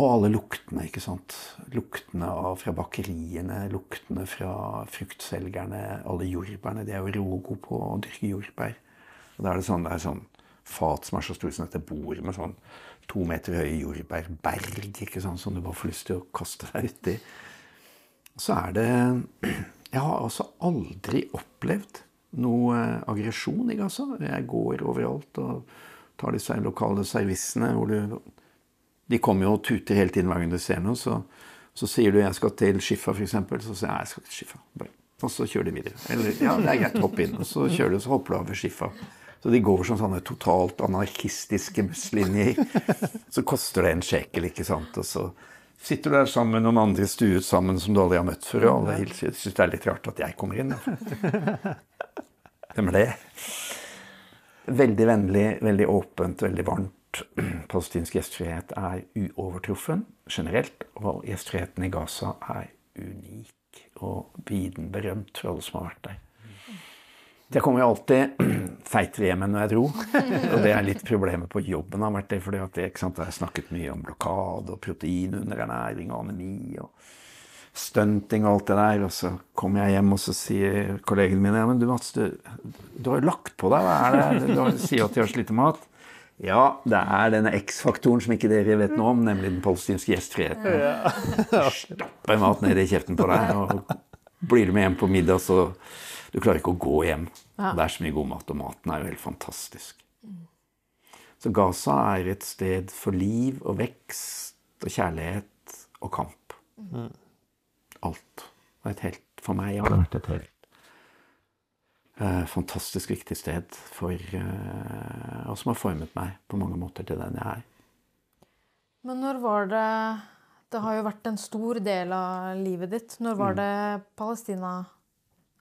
Og alle luktene, ikke sant. Luktene fra bakeriene, luktene fra fruktselgerne, alle jordbærene. De er jo rogo på å dyrke jordbær. Og da er det sånn, det er sånn fat som er så stort som dette bordet, med sånn to meter høye jordbærberg ikke sant, som du bare får lyst til å kaste deg uti. Så er det Jeg har altså aldri opplevd noe aggresjon i Gaza. Jeg går overalt og tar disse lokale servisene, hvor du De kommer jo og tuter hele tiden hver gang du ser noe. Så, så sier du 'jeg skal til Skiffa', f.eks. Så sier jeg 'jeg skal til Skiffa'. Og så kjører de videre. Eller 'ja, det er greit, hopp inn'. Og så kjører du, så hopper du over Skiffa. Så de går som sånne totalt anarkistiske busslinjer. Så koster det en sjekel, ikke sant. Og så sitter du der sammen med noen andre stuet sammen som du aldri har møtt før, og alle syns det er litt rart at jeg kommer inn. Hvem er det? Veldig vennlig, veldig åpent, veldig varmt. Palestinsk gjestfrihet er uovertruffen generelt, og gjestfriheten i Gaza er unik og viden berømt for alle som har vært der. Jeg kommer jo alltid feitere hjem enn jeg dro. Og det er litt problemet på jobben. har vært det, fordi at jeg, har snakket mye om blokade og proteinunderernæring og anemi og stunting og alt det der. Og så kommer jeg hjem, og så sier kollegene mine ja, men du Mats, du, du har jo lagt på deg. Hva er det? Du sier at de har slitt mat. Ja, det er denne X-faktoren som ikke dere vet noe om, nemlig den palestinske gjestfriheten. Stapper mat ned i kjeften på deg, og blir du med hjem på middag, så du klarer ikke å gå hjem. Ja. Det er så mye god mat, og maten er jo helt fantastisk. Så Gaza er et sted for liv og vekst og kjærlighet og kamp. Mm. Alt. Og et helt, for meg har det vært et helt eh, fantastisk viktig sted for eh, Og som har formet meg på mange måter til den jeg er. Men når var det Det har jo vært en stor del av livet ditt. Når var mm. det Palestina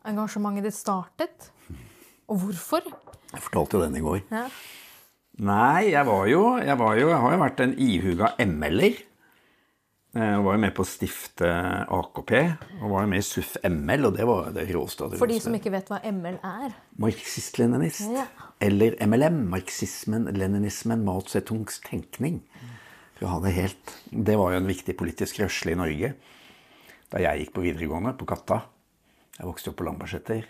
engasjementet ditt startet? Og hvorfor? Jeg fortalte jo den i går. Ja. Nei, jeg var, jo, jeg var jo Jeg har jo vært en ihuga ML-er. Jeg eh, var jo med på å stifte AKP, og var jo med i SUF ML, og det var det råeste. For de som ikke vet hva ML er? Marxist-leninist. Ja. Eller MLM. Marxismen, leninismen, Mao Zedongs tenkning. For å ha det helt Det var jo en viktig politisk rørsle i Norge da jeg gikk på videregående, på Katta. Jeg vokste opp på Lambertseter.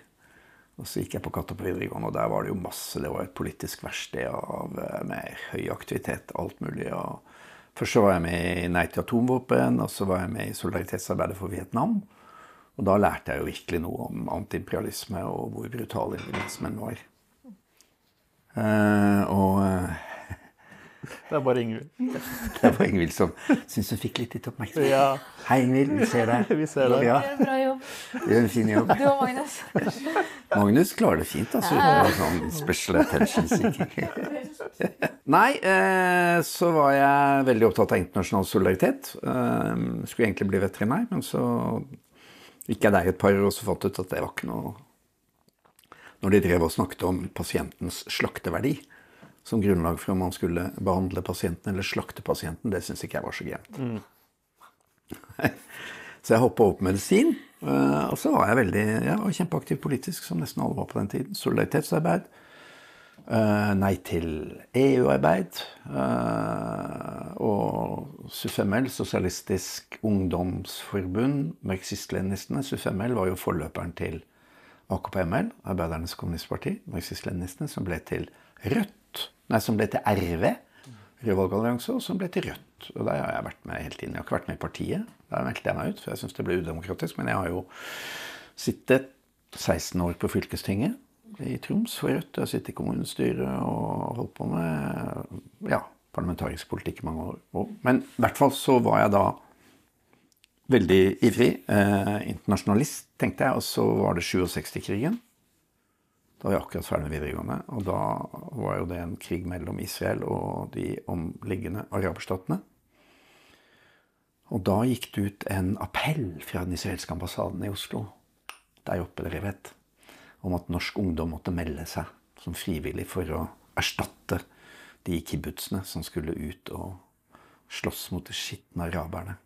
Og så gikk jeg på Katta på videregående, og der var det jo masse. Det var et politisk verksted av, eh, med høy aktivitet, alt mulig. Og først så var jeg med i Nei til atomvåpen, og så var jeg med i solidaritetsarbeidet for Vietnam. Og da lærte jeg jo virkelig noe om antiimperialisme og hvor brutal imperialismen var. Eh, og eh, Det er bare Ingvild. det er bare Ingvild som syns hun fikk litt litt oppmerksomhet. Ja. Hei, Ingvild. Vi ser deg. Vi ser deg. Ja, Bra jobb. du gjør en fin jobb. Du og Magnus. Magnus klarer det fint, altså. Ja. sånn special attention seeking. Nei, eh, så var jeg veldig opptatt av internasjonal solidaritet. Eh, skulle egentlig bli veterinær, men så gikk jeg der et par år og så fant ut at det var ikke noe Når de drev og snakket om pasientens slakteverdi som grunnlag for om man skulle behandle pasienten eller slakte pasienten, det syns ikke jeg var så gærent. Så jeg hoppa over på medisin. eh, Og så var jeg veldig, jeg var kjempeaktiv politisk, som nesten alle var på den tiden. Solidaritetsarbeid. eh, Nei til EU-arbeid. eh, Og SUFML, Sosialistisk Ungdomsforbund, marxist-leninistene. SUFML var jo forløperen til AKP-ML, Arbeidernes Kommunistparti, marxist-leninistene, som ble til Rødt. Nei, som ble til RV, Rød valgallianse, og som ble til Rødt. Og der har jeg vært med hele tiden. Jeg har ikke vært med i partiet. Der meldte jeg meg ut, for jeg syns det ble udemokratisk. Men jeg har jo sittet 16 år på fylkestinget i Troms for Rødt. Jeg har sittet i kommunestyret og holdt på med ja, parlamentarisk politikk i mange år. Men i hvert fall så var jeg da veldig ivrig. Eh, internasjonalist, tenkte jeg. Og så var det 67-krigen. Da var jeg akkurat ferdig med videregående. Og da var jo det en krig mellom Israel og de omliggende araberstatene. Og da gikk det ut en appell fra den israelske ambassaden i Oslo, der oppe dere vet, om at norsk ungdom måtte melde seg som frivillig for å erstatte de kibbutzene som skulle ut og slåss mot de skitne araberne.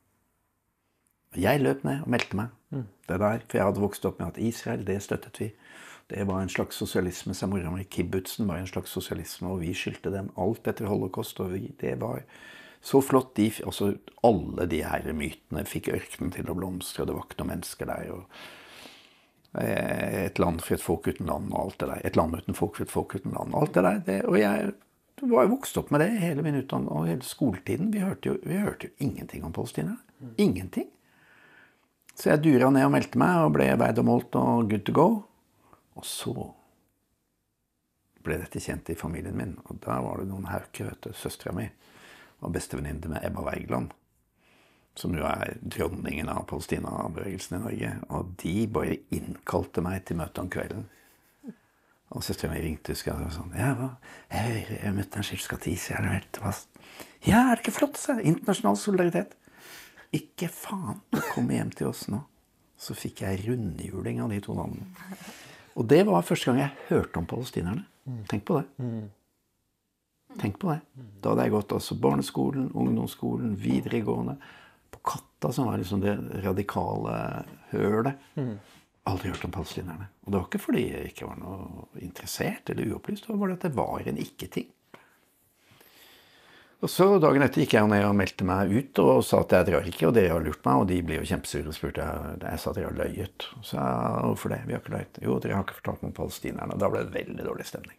Jeg løp ned og meldte meg. Det der, For jeg hadde vokst opp med at Israel, det støttet vi. Det var en slags sosialisme, sa mora mi. Kibbutzen var en slags sosialisme, og vi skyldte dem alt etter holocaust. Og vi, det var så flott. De, altså, alle de her mytene fikk ørkenen til å blomstre, og det var ikke noen mennesker der. og eh, Et land for et folk uten land og alt det der. Et land uten folk for et folk uten land. og alt det der. Det, og jeg var jo vokst opp med det hele min utdanning og hele skoletiden. Vi hørte jo, vi hørte jo ingenting om palestinere. Ingenting. Så jeg dura ned og meldte meg og ble veid og målt og good to go. Og så ble dette kjent i familien min. Og der var det noen hauker, vet du. Søstera mi var bestevenninne med Ebba Wergeland. Som jo er dronningen av Palestina-bevegelsen i Norge. Og de bare innkalte meg til møte om kvelden. Og søstera mi ringte husker jeg, og sånn Ja, hva? jeg hører jeg møtte en du? Ja, er det ikke flott? sa. Internasjonal solidaritet. Ikke faen, Kom hjem til oss nå. Så fikk jeg rundhjuling av de to navnene. Og det var første gang jeg hørte om palestinerne. Tenk på det. Tenk på det. Da hadde jeg gått altså barneskolen, ungdomsskolen, videregående. På Katta, som var liksom det radikale hølet. Aldri hørt om palestinerne. Og det var ikke fordi jeg ikke var noe interessert eller uopplyst. Det var bare at det var en ikke-ting. Og så Dagen etter gikk jeg ned og meldte meg ut og sa at jeg drar ikke. Og dere har lurt meg, og de ble jo kjempesure og spurte jeg, jeg sa at dere har løyet. Så jeg, hvorfor det? Vi har ikke løyet. Jo, dere har ikke fortalt om palestinerne. Og da ble det veldig dårlig stemning.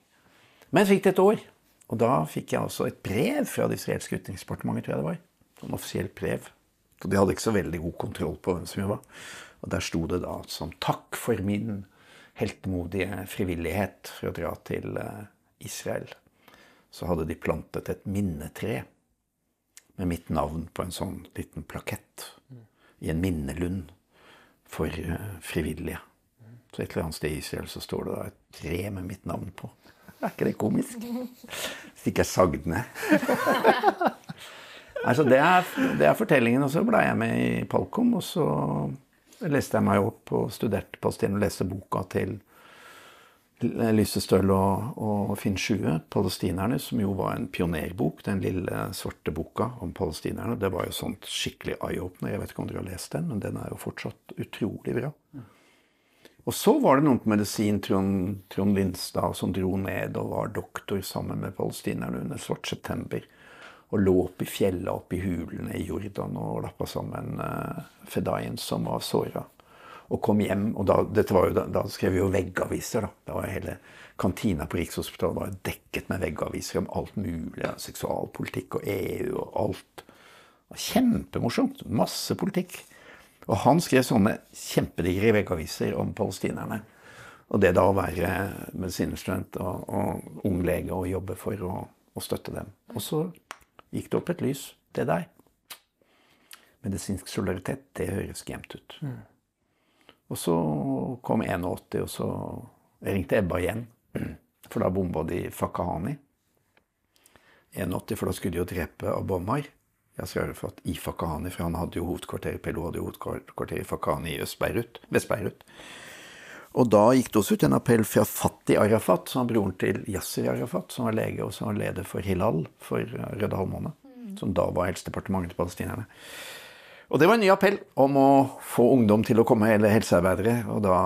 Men jeg fikk det et år. Og da fikk jeg også et brev fra det israelske utenriksdepartementet, tror jeg det var. En offisielt brev. Og de hadde ikke så veldig god kontroll på hvem som jeg var. Og der sto det da som takk for min heltmodige frivillighet for å dra til eh, Israel så hadde de plantet et minnetre med mitt navn på en sånn liten plakett i en minnelund for eh, frivillige. Så et eller annet sted i Israel så står det da et tre med mitt navn på. Er ikke det komisk? Hvis ikke jeg sagd ned. altså, det, er, det er fortellingen. Og så blei jeg med i Palkom, og så leste jeg meg opp og studerte palestinerne og leste boka til Lyse Støl og, og Finn Sjue, 'Palestinerne', som jo var en pionerbok. Den lille svarte boka om palestinerne. Det var jo sånt skikkelig eye-opener. Jeg vet ikke om dere har lest den, men den er jo fortsatt utrolig bra. Og så var det noen på medisin, Trond, Trond Lindstad, som dro ned og var doktor sammen med palestinerne under Svart september. Og lå opp i fjella, opp i hulene i Jordan og lappa sammen uh, Fedayen, som var såra og kom hjem. og Da, jo, da, da skrev vi jo veggaviser. da. Da var Hele kantina på Rikshospitalet var dekket med veggaviser om alt mulig. Seksualpolitikk og EU og alt. Kjempemorsomt. Masse politikk. Og han skrev sånne kjempedigre veggaviser om palestinerne. Og det da å være medisinstudent og, og ung lege og jobbe for å, å støtte dem. Og så gikk det opp et lys. Det der. Medisinsk solidaritet, det høres gjemt ut. Og så kom 81, og så ringte Ebba igjen. For da bomba de Fakahani. 81, for da skulle de jo drepe Abomar. Yasir Arafat i Fakahani, for han hadde jo hovedkvarter PLO hadde jo hovedkvarter i Fakahani i Øst-Beirut, Vest-Beirut. Og da gikk det også ut en appell fra Fatih Arafat, som var broren til Yasir Arafat, som var lege og som var leder for Hilal, for Røde Halvmåne, som da var helsedepartementet til palestinerne. Og det var en ny appell om å få ungdom til å komme, eller helsearbeidere. Og da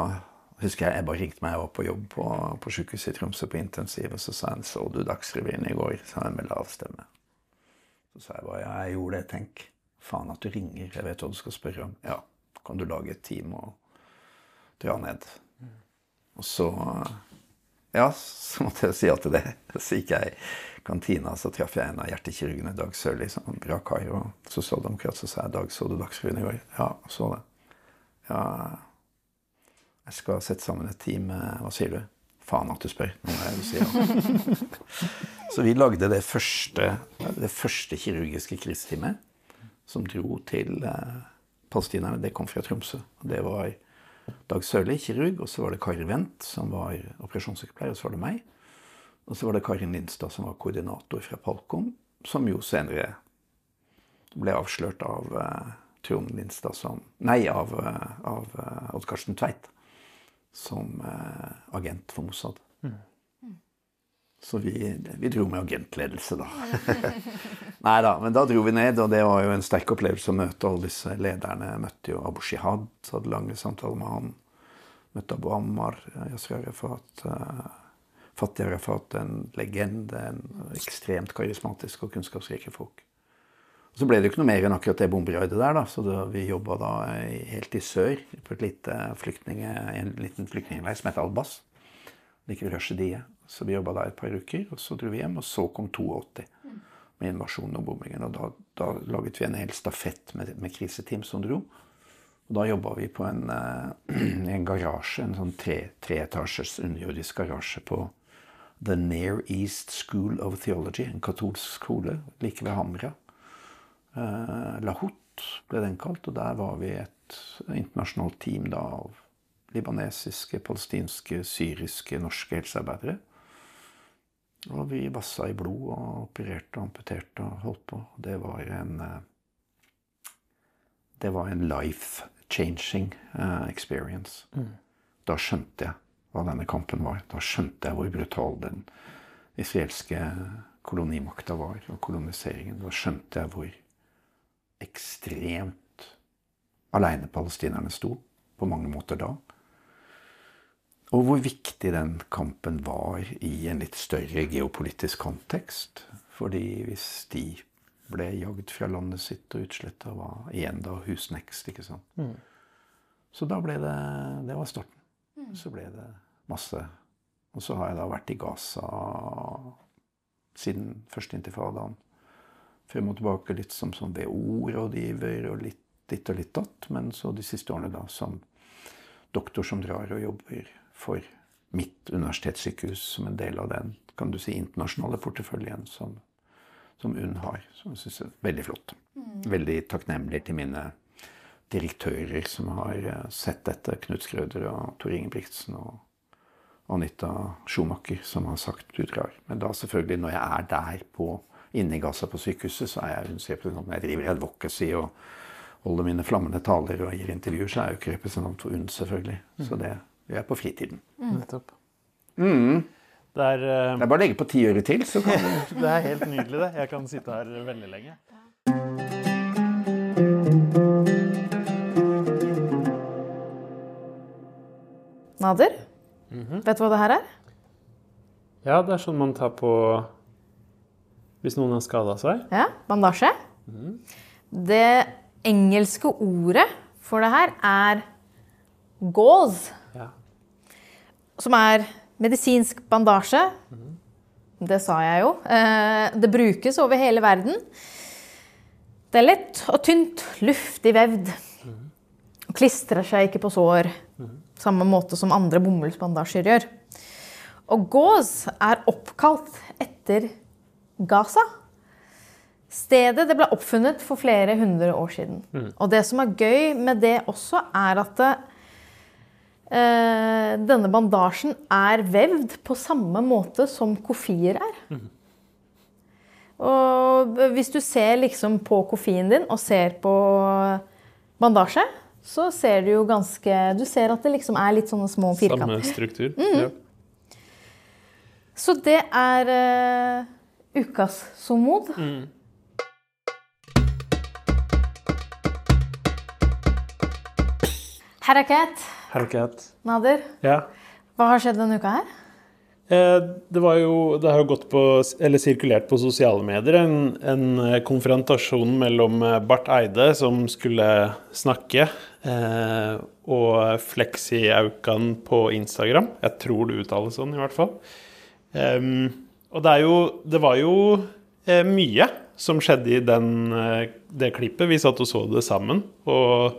husker jeg Ebba ringte meg, opp på jobb på, på sykehuset i Tromsø på intensiv, og så sa han 'Så du Dagsrevyen i går?' sa han med lav stemme. Så sa jeg bare 'Ja, jeg gjorde det. Tenk. Faen at du ringer. Jeg vet hva du skal spørre om.' 'Ja, kan du lage et team og dra ned?' Og så Ja, så måtte jeg si ja til det. Så gikk jeg kantina, så traff jeg en av hjertekirurgene, Dag Sørli, som bra kar. Og sosialdemokrat. Så sa jeg 'Dag, så du Dagsrevyen i går?' 'Ja, så det.' 'Ja, jeg skal sette sammen et team Hva sier du?' 'Faen at du spør.' Nå må jeg si ja. Så vi lagde det første, det første kirurgiske kristeamet som dro til eh, palestinerne. Det kom fra Tromsø. og Det var Dag Sørli, kirurg, og så var det Kari Wendt, som var operasjonssykepleier, og så var det meg. Og så var det Karin Lindstad, som var koordinator fra Palkom, som jo senere ble avslørt av uh, Trond Lindstad som Nei, av, eh, av uh, Odd Karsten Tveit som uh, agent for Mossad. Så vi, vi dro med agentledelse, da. Nei da, men da dro vi ned, og det var jo en sterk opplevelse å møte alle disse lederne. Jeg møtte jo Abu Shihad, hadde lange samtaler med han. Møtte Abu Ammar, Yasir Arafat, uh, Fatih Arafat, en legende. En ekstremt karismatisk og kunnskapsrike folk. Og så ble det jo ikke noe mer enn akkurat det bomberaidet der, da. Så da, vi jobba da helt i sør på lite en liten flyktningleir som het Albas. Like ved. Så vi jobba der et par uker, og så dro vi hjem. Og så kom 82 med invasjonen og bombingen. Og da, da laget vi en hel stafett med, med kriseteam som dro. Og da jobba vi på en, eh, en garasje, en sånn tre, treetasjes underjordisk garasje på The Near East School of Theology, en katolsk skole like ved Hamra. Eh, Lahut ble den kalt, og der var vi et internasjonalt team da, av libanesiske, palestinske, syriske, norske helsearbeidere. Og vi vassa i blod og opererte og amputerte og holdt på. Det var en Det var en life-changing uh, experience. Mm. Da skjønte jeg hva denne kampen var. Da skjønte jeg hvor brutal den israelske kolonimakta var, og koloniseringen. Da skjønte jeg hvor ekstremt aleine palestinerne sto, på mange måter da. Og hvor viktig den kampen var i en litt større geopolitisk kontekst. Fordi hvis de ble jagd fra landet sitt og utsletta, var igjen da husnekst, ikke sant. Mm. Så da ble det Det var starten. Så ble det masse Og så har jeg da vært i Gaza siden første intifadaen. Frem og tilbake litt som sånn WHO-rådgiver og litt ditt og litt datt. Men så de siste årene da som doktor som drar og jobber for mitt universitetssykehus som en del av den kan du si, internasjonale porteføljen som, som UNN har. Som jeg syns er veldig flott. Veldig takknemlig til mine direktører som har eh, sett dette. Knut Skrøder og Tor Ingebrigtsen og Anita Schumacher, som har sagt du drar. Men da selvfølgelig, når jeg er der på, inne i Gaza på sykehuset, så er jeg representant. Jeg driver advocacy og holder mine flammende taler og gir intervjuer, så er jeg jo ikke representant for UNN, selvfølgelig. Så det gjør er på fritiden. Nettopp. Mm. Det er, uh... Det er bare å legge på ti øre til, så kan du det er helt nydelig, det. Jeg kan sitte her veldig lenge. Nader, vet du hva det her er? Ja, det er sånn man tar på hvis noen har skada seg. Ja, bandasje. Det engelske ordet for det her er gauze, Ja. som er medisinsk bandasje. Det sa jeg jo. Eh, Det brukes over hele verden. Det er lett og tynt, luftig vevd. Og klistrer seg ikke på sår. Samme måte som andre bomullsbandasjer gjør. Og gås er oppkalt etter Gaza. Stedet det ble oppfunnet for flere hundre år siden. Og det som er gøy med det også, er at det, eh, denne bandasjen er vevd på samme måte som kofier er. Og hvis du ser liksom på kofien din og ser på bandasje, så ser du jo ganske Du ser at det liksom er litt sånne små firkanter. Samme struktur. Mm. Ja. Så det er uh, ukas somod. Mm. Herakat. Herakat. Nader, Ja. hva har skjedd denne uka her? Eh, Det jo Det har jo gått på Eller sirkulert på sosiale medier en, en eh, konfrontasjon mellom eh, Barth Eide, som skulle snakke, eh, og Fleksi Aukan på Instagram. Jeg tror det uttales sånn, i hvert fall. Em, og det jo Det var jo eh, mye som skjedde i den, eh, det klippet. Vi satt og så det sammen. Og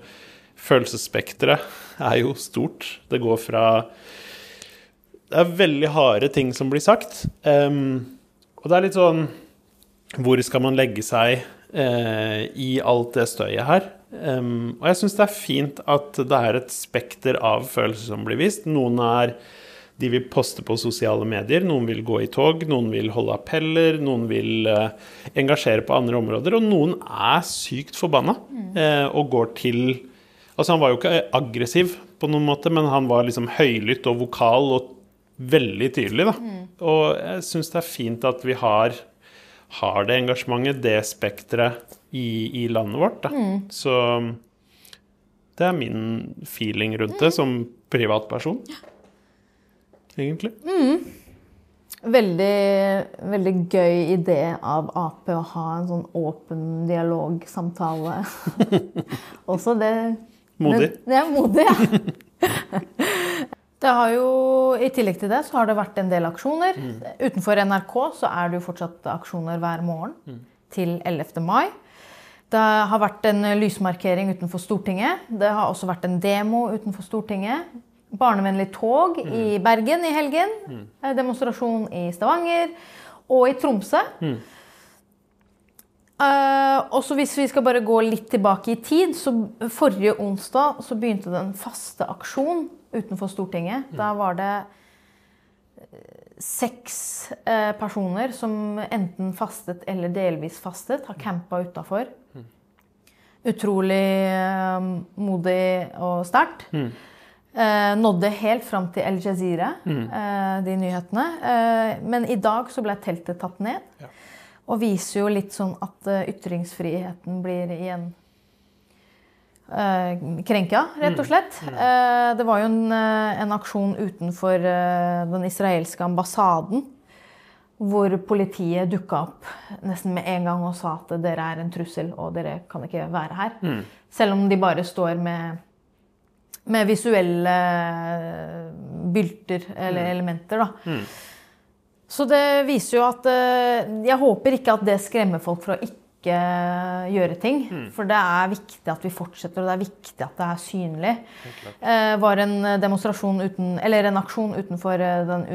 følelsesspekteret er jo stort. Det går fra det er veldig harde ting som blir sagt. Um, og det er litt sånn Hvor skal man legge seg uh, i alt det støyet her? Um, og jeg syns det er fint at det er et spekter av følelser som blir vist. Noen er de vil poste på sosiale medier, noen vil gå i tog, noen vil holde appeller, noen vil uh, engasjere på andre områder, og noen er sykt forbanna eh, og går til Altså, han var jo ikke aggressiv på noen måte, men han var liksom høylytt og vokal og veldig tydelig, da. Og jeg syns det er fint at vi har, har det engasjementet, det spekteret, i, i landet vårt, da. Så det er min feeling rundt det som privatperson. Egentlig. Veldig, veldig gøy idé av Ap å ha en sånn åpen dialogsamtale. Også det Modig. Men, det er modig, ja. Det har jo, I tillegg til det så har det vært en del aksjoner. Utenfor NRK så er det jo fortsatt aksjoner hver morgen til 11. mai. Det har vært en lysmarkering utenfor Stortinget. Det har også vært en demo utenfor Stortinget. Barnevennlig tog i Bergen i helgen. Eh, Demonstrasjon i Stavanger. Og i Tromsø. Eh, og så hvis vi skal bare gå litt tilbake i tid, så forrige onsdag så begynte det en faste aksjon utenfor Stortinget. Da var det eh, seks uh, personer som enten fastet eller delvis fastet, har campa utafor. Utrolig uh, modig og sterkt. Eh, nådde helt fram til El Jazeera, eh, de nyhetene. Eh, men i dag så ble teltet tatt ned. Og viser jo litt sånn at eh, ytringsfriheten blir igjen eh, krenka, rett og slett. Eh, det var jo en, en aksjon utenfor den israelske ambassaden. Hvor politiet dukka opp nesten med en gang og sa at dere er en trussel og dere kan ikke være her. Selv om de bare står med, med visuelle bylter eller elementer. da. Så det viser jo at eh, Jeg håper ikke at det skremmer folk fra ikke gjøre ting. For det er viktig at vi fortsetter, og det er viktig at det er synlig. Eh, var en demonstrasjon uten, eller en aksjon utenfor eh, den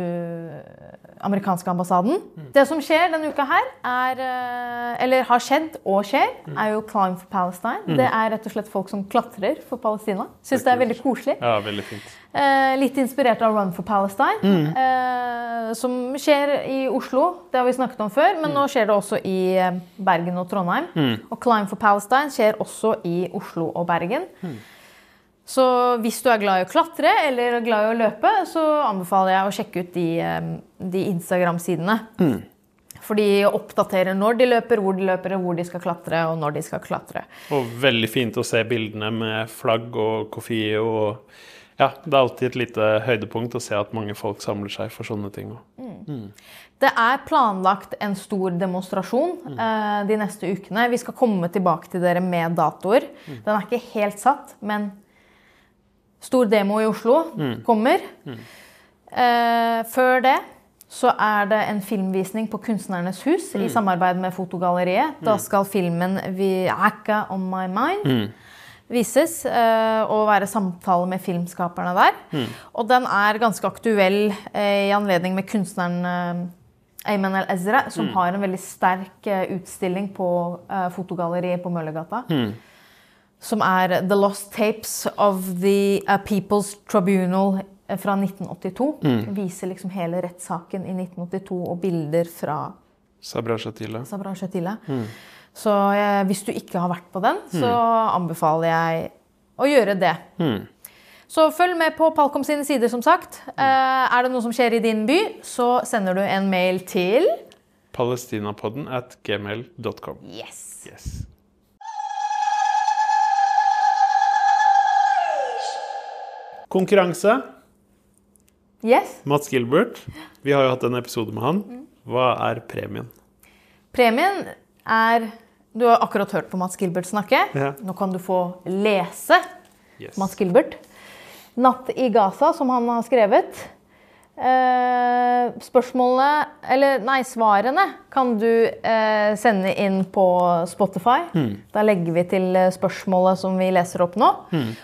amerikanske ambassaden. Det som skjer denne uka her, er eh, Eller har skjedd og skjer, er jo Climb for Palestine. Det er rett og slett folk som klatrer for Palestina. Syns det er veldig koselig. Ja, veldig fint. Eh, litt inspirert av Run for Palestine, eh, som skjer i Oslo. Det har vi snakket om før, men nå skjer det også i eh, Bergen og Trondheim. Og Climb for Palestine skjer også i Oslo og Bergen. Så hvis du er glad i å klatre eller glad i å løpe, så anbefaler jeg å sjekke ut de, eh, de Instagram-sidene. For de oppdaterer når de løper, hvor de løper, hvor de skal klatre, og når de skal klatre. Og veldig fint å se bildene med flagg og kofi og Ja, det er alltid et lite høydepunkt å se at mange folk samler seg for sånne ting. Det er planlagt en stor demonstrasjon eh, de neste ukene. Vi skal komme tilbake til dere med datoer. Den er ikke helt satt, men stor demo i Oslo kommer. Eh, før det så er det en filmvisning på Kunstnernes hus i samarbeid med Fotogalleriet. Da skal filmen 'Vi Acca On My Mind' vises, eh, og være samtale med filmskaperne der. Og den er ganske aktuell eh, i anledning med kunstneren eh, Ayman El-Ezra, som har en veldig sterk eh, utstilling på eh, fotogalleriet på Møllergata. Som er The Lost Tapes of the People's Tribunal eh, fra 1982. Viser liksom hele rettssaken i 1982 og bilder fra Sabra Shatila. Sabra Shatila. Så eh, hvis du ikke har vært på den, så anbefaler jeg å gjøre det. Så følg med på Palkom sine sider, som sagt. Eh, er det noe som skjer i din by, så sender du en mail til Palestinapodden at gmail.com. Yes. Yes. Konkurranse. yes. Mats Gilbert. Vi har jo hatt en episode med han. Hva er premien? Premien er Du har akkurat hørt på Mats Gilbert snakke. Ja. Nå kan du få lese Yes. Mats Gilbert. 'Natt i Gaza', som han har skrevet. Eh, spørsmålene Eller nei, svarene kan du eh, sende inn på Spotify. Da legger vi til eh, spørsmålet som vi leser opp nå.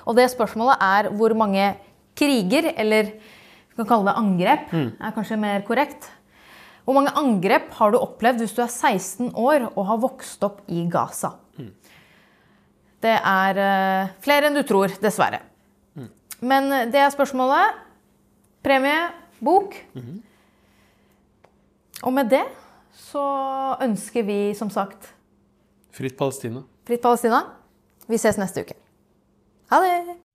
Og det spørsmålet er hvor mange kriger, eller vi kan kalle det angrep, er kanskje mer korrekt. Hvor mange angrep har du opplevd hvis du er 16 år og har vokst opp i Gaza? Det er uh, flere enn du tror, dessverre. Men det er spørsmålet. Premie, bok. Og med det så ønsker vi som sagt Fritt Palestina. fritt Palestina. Vi ses neste uke. Ha det!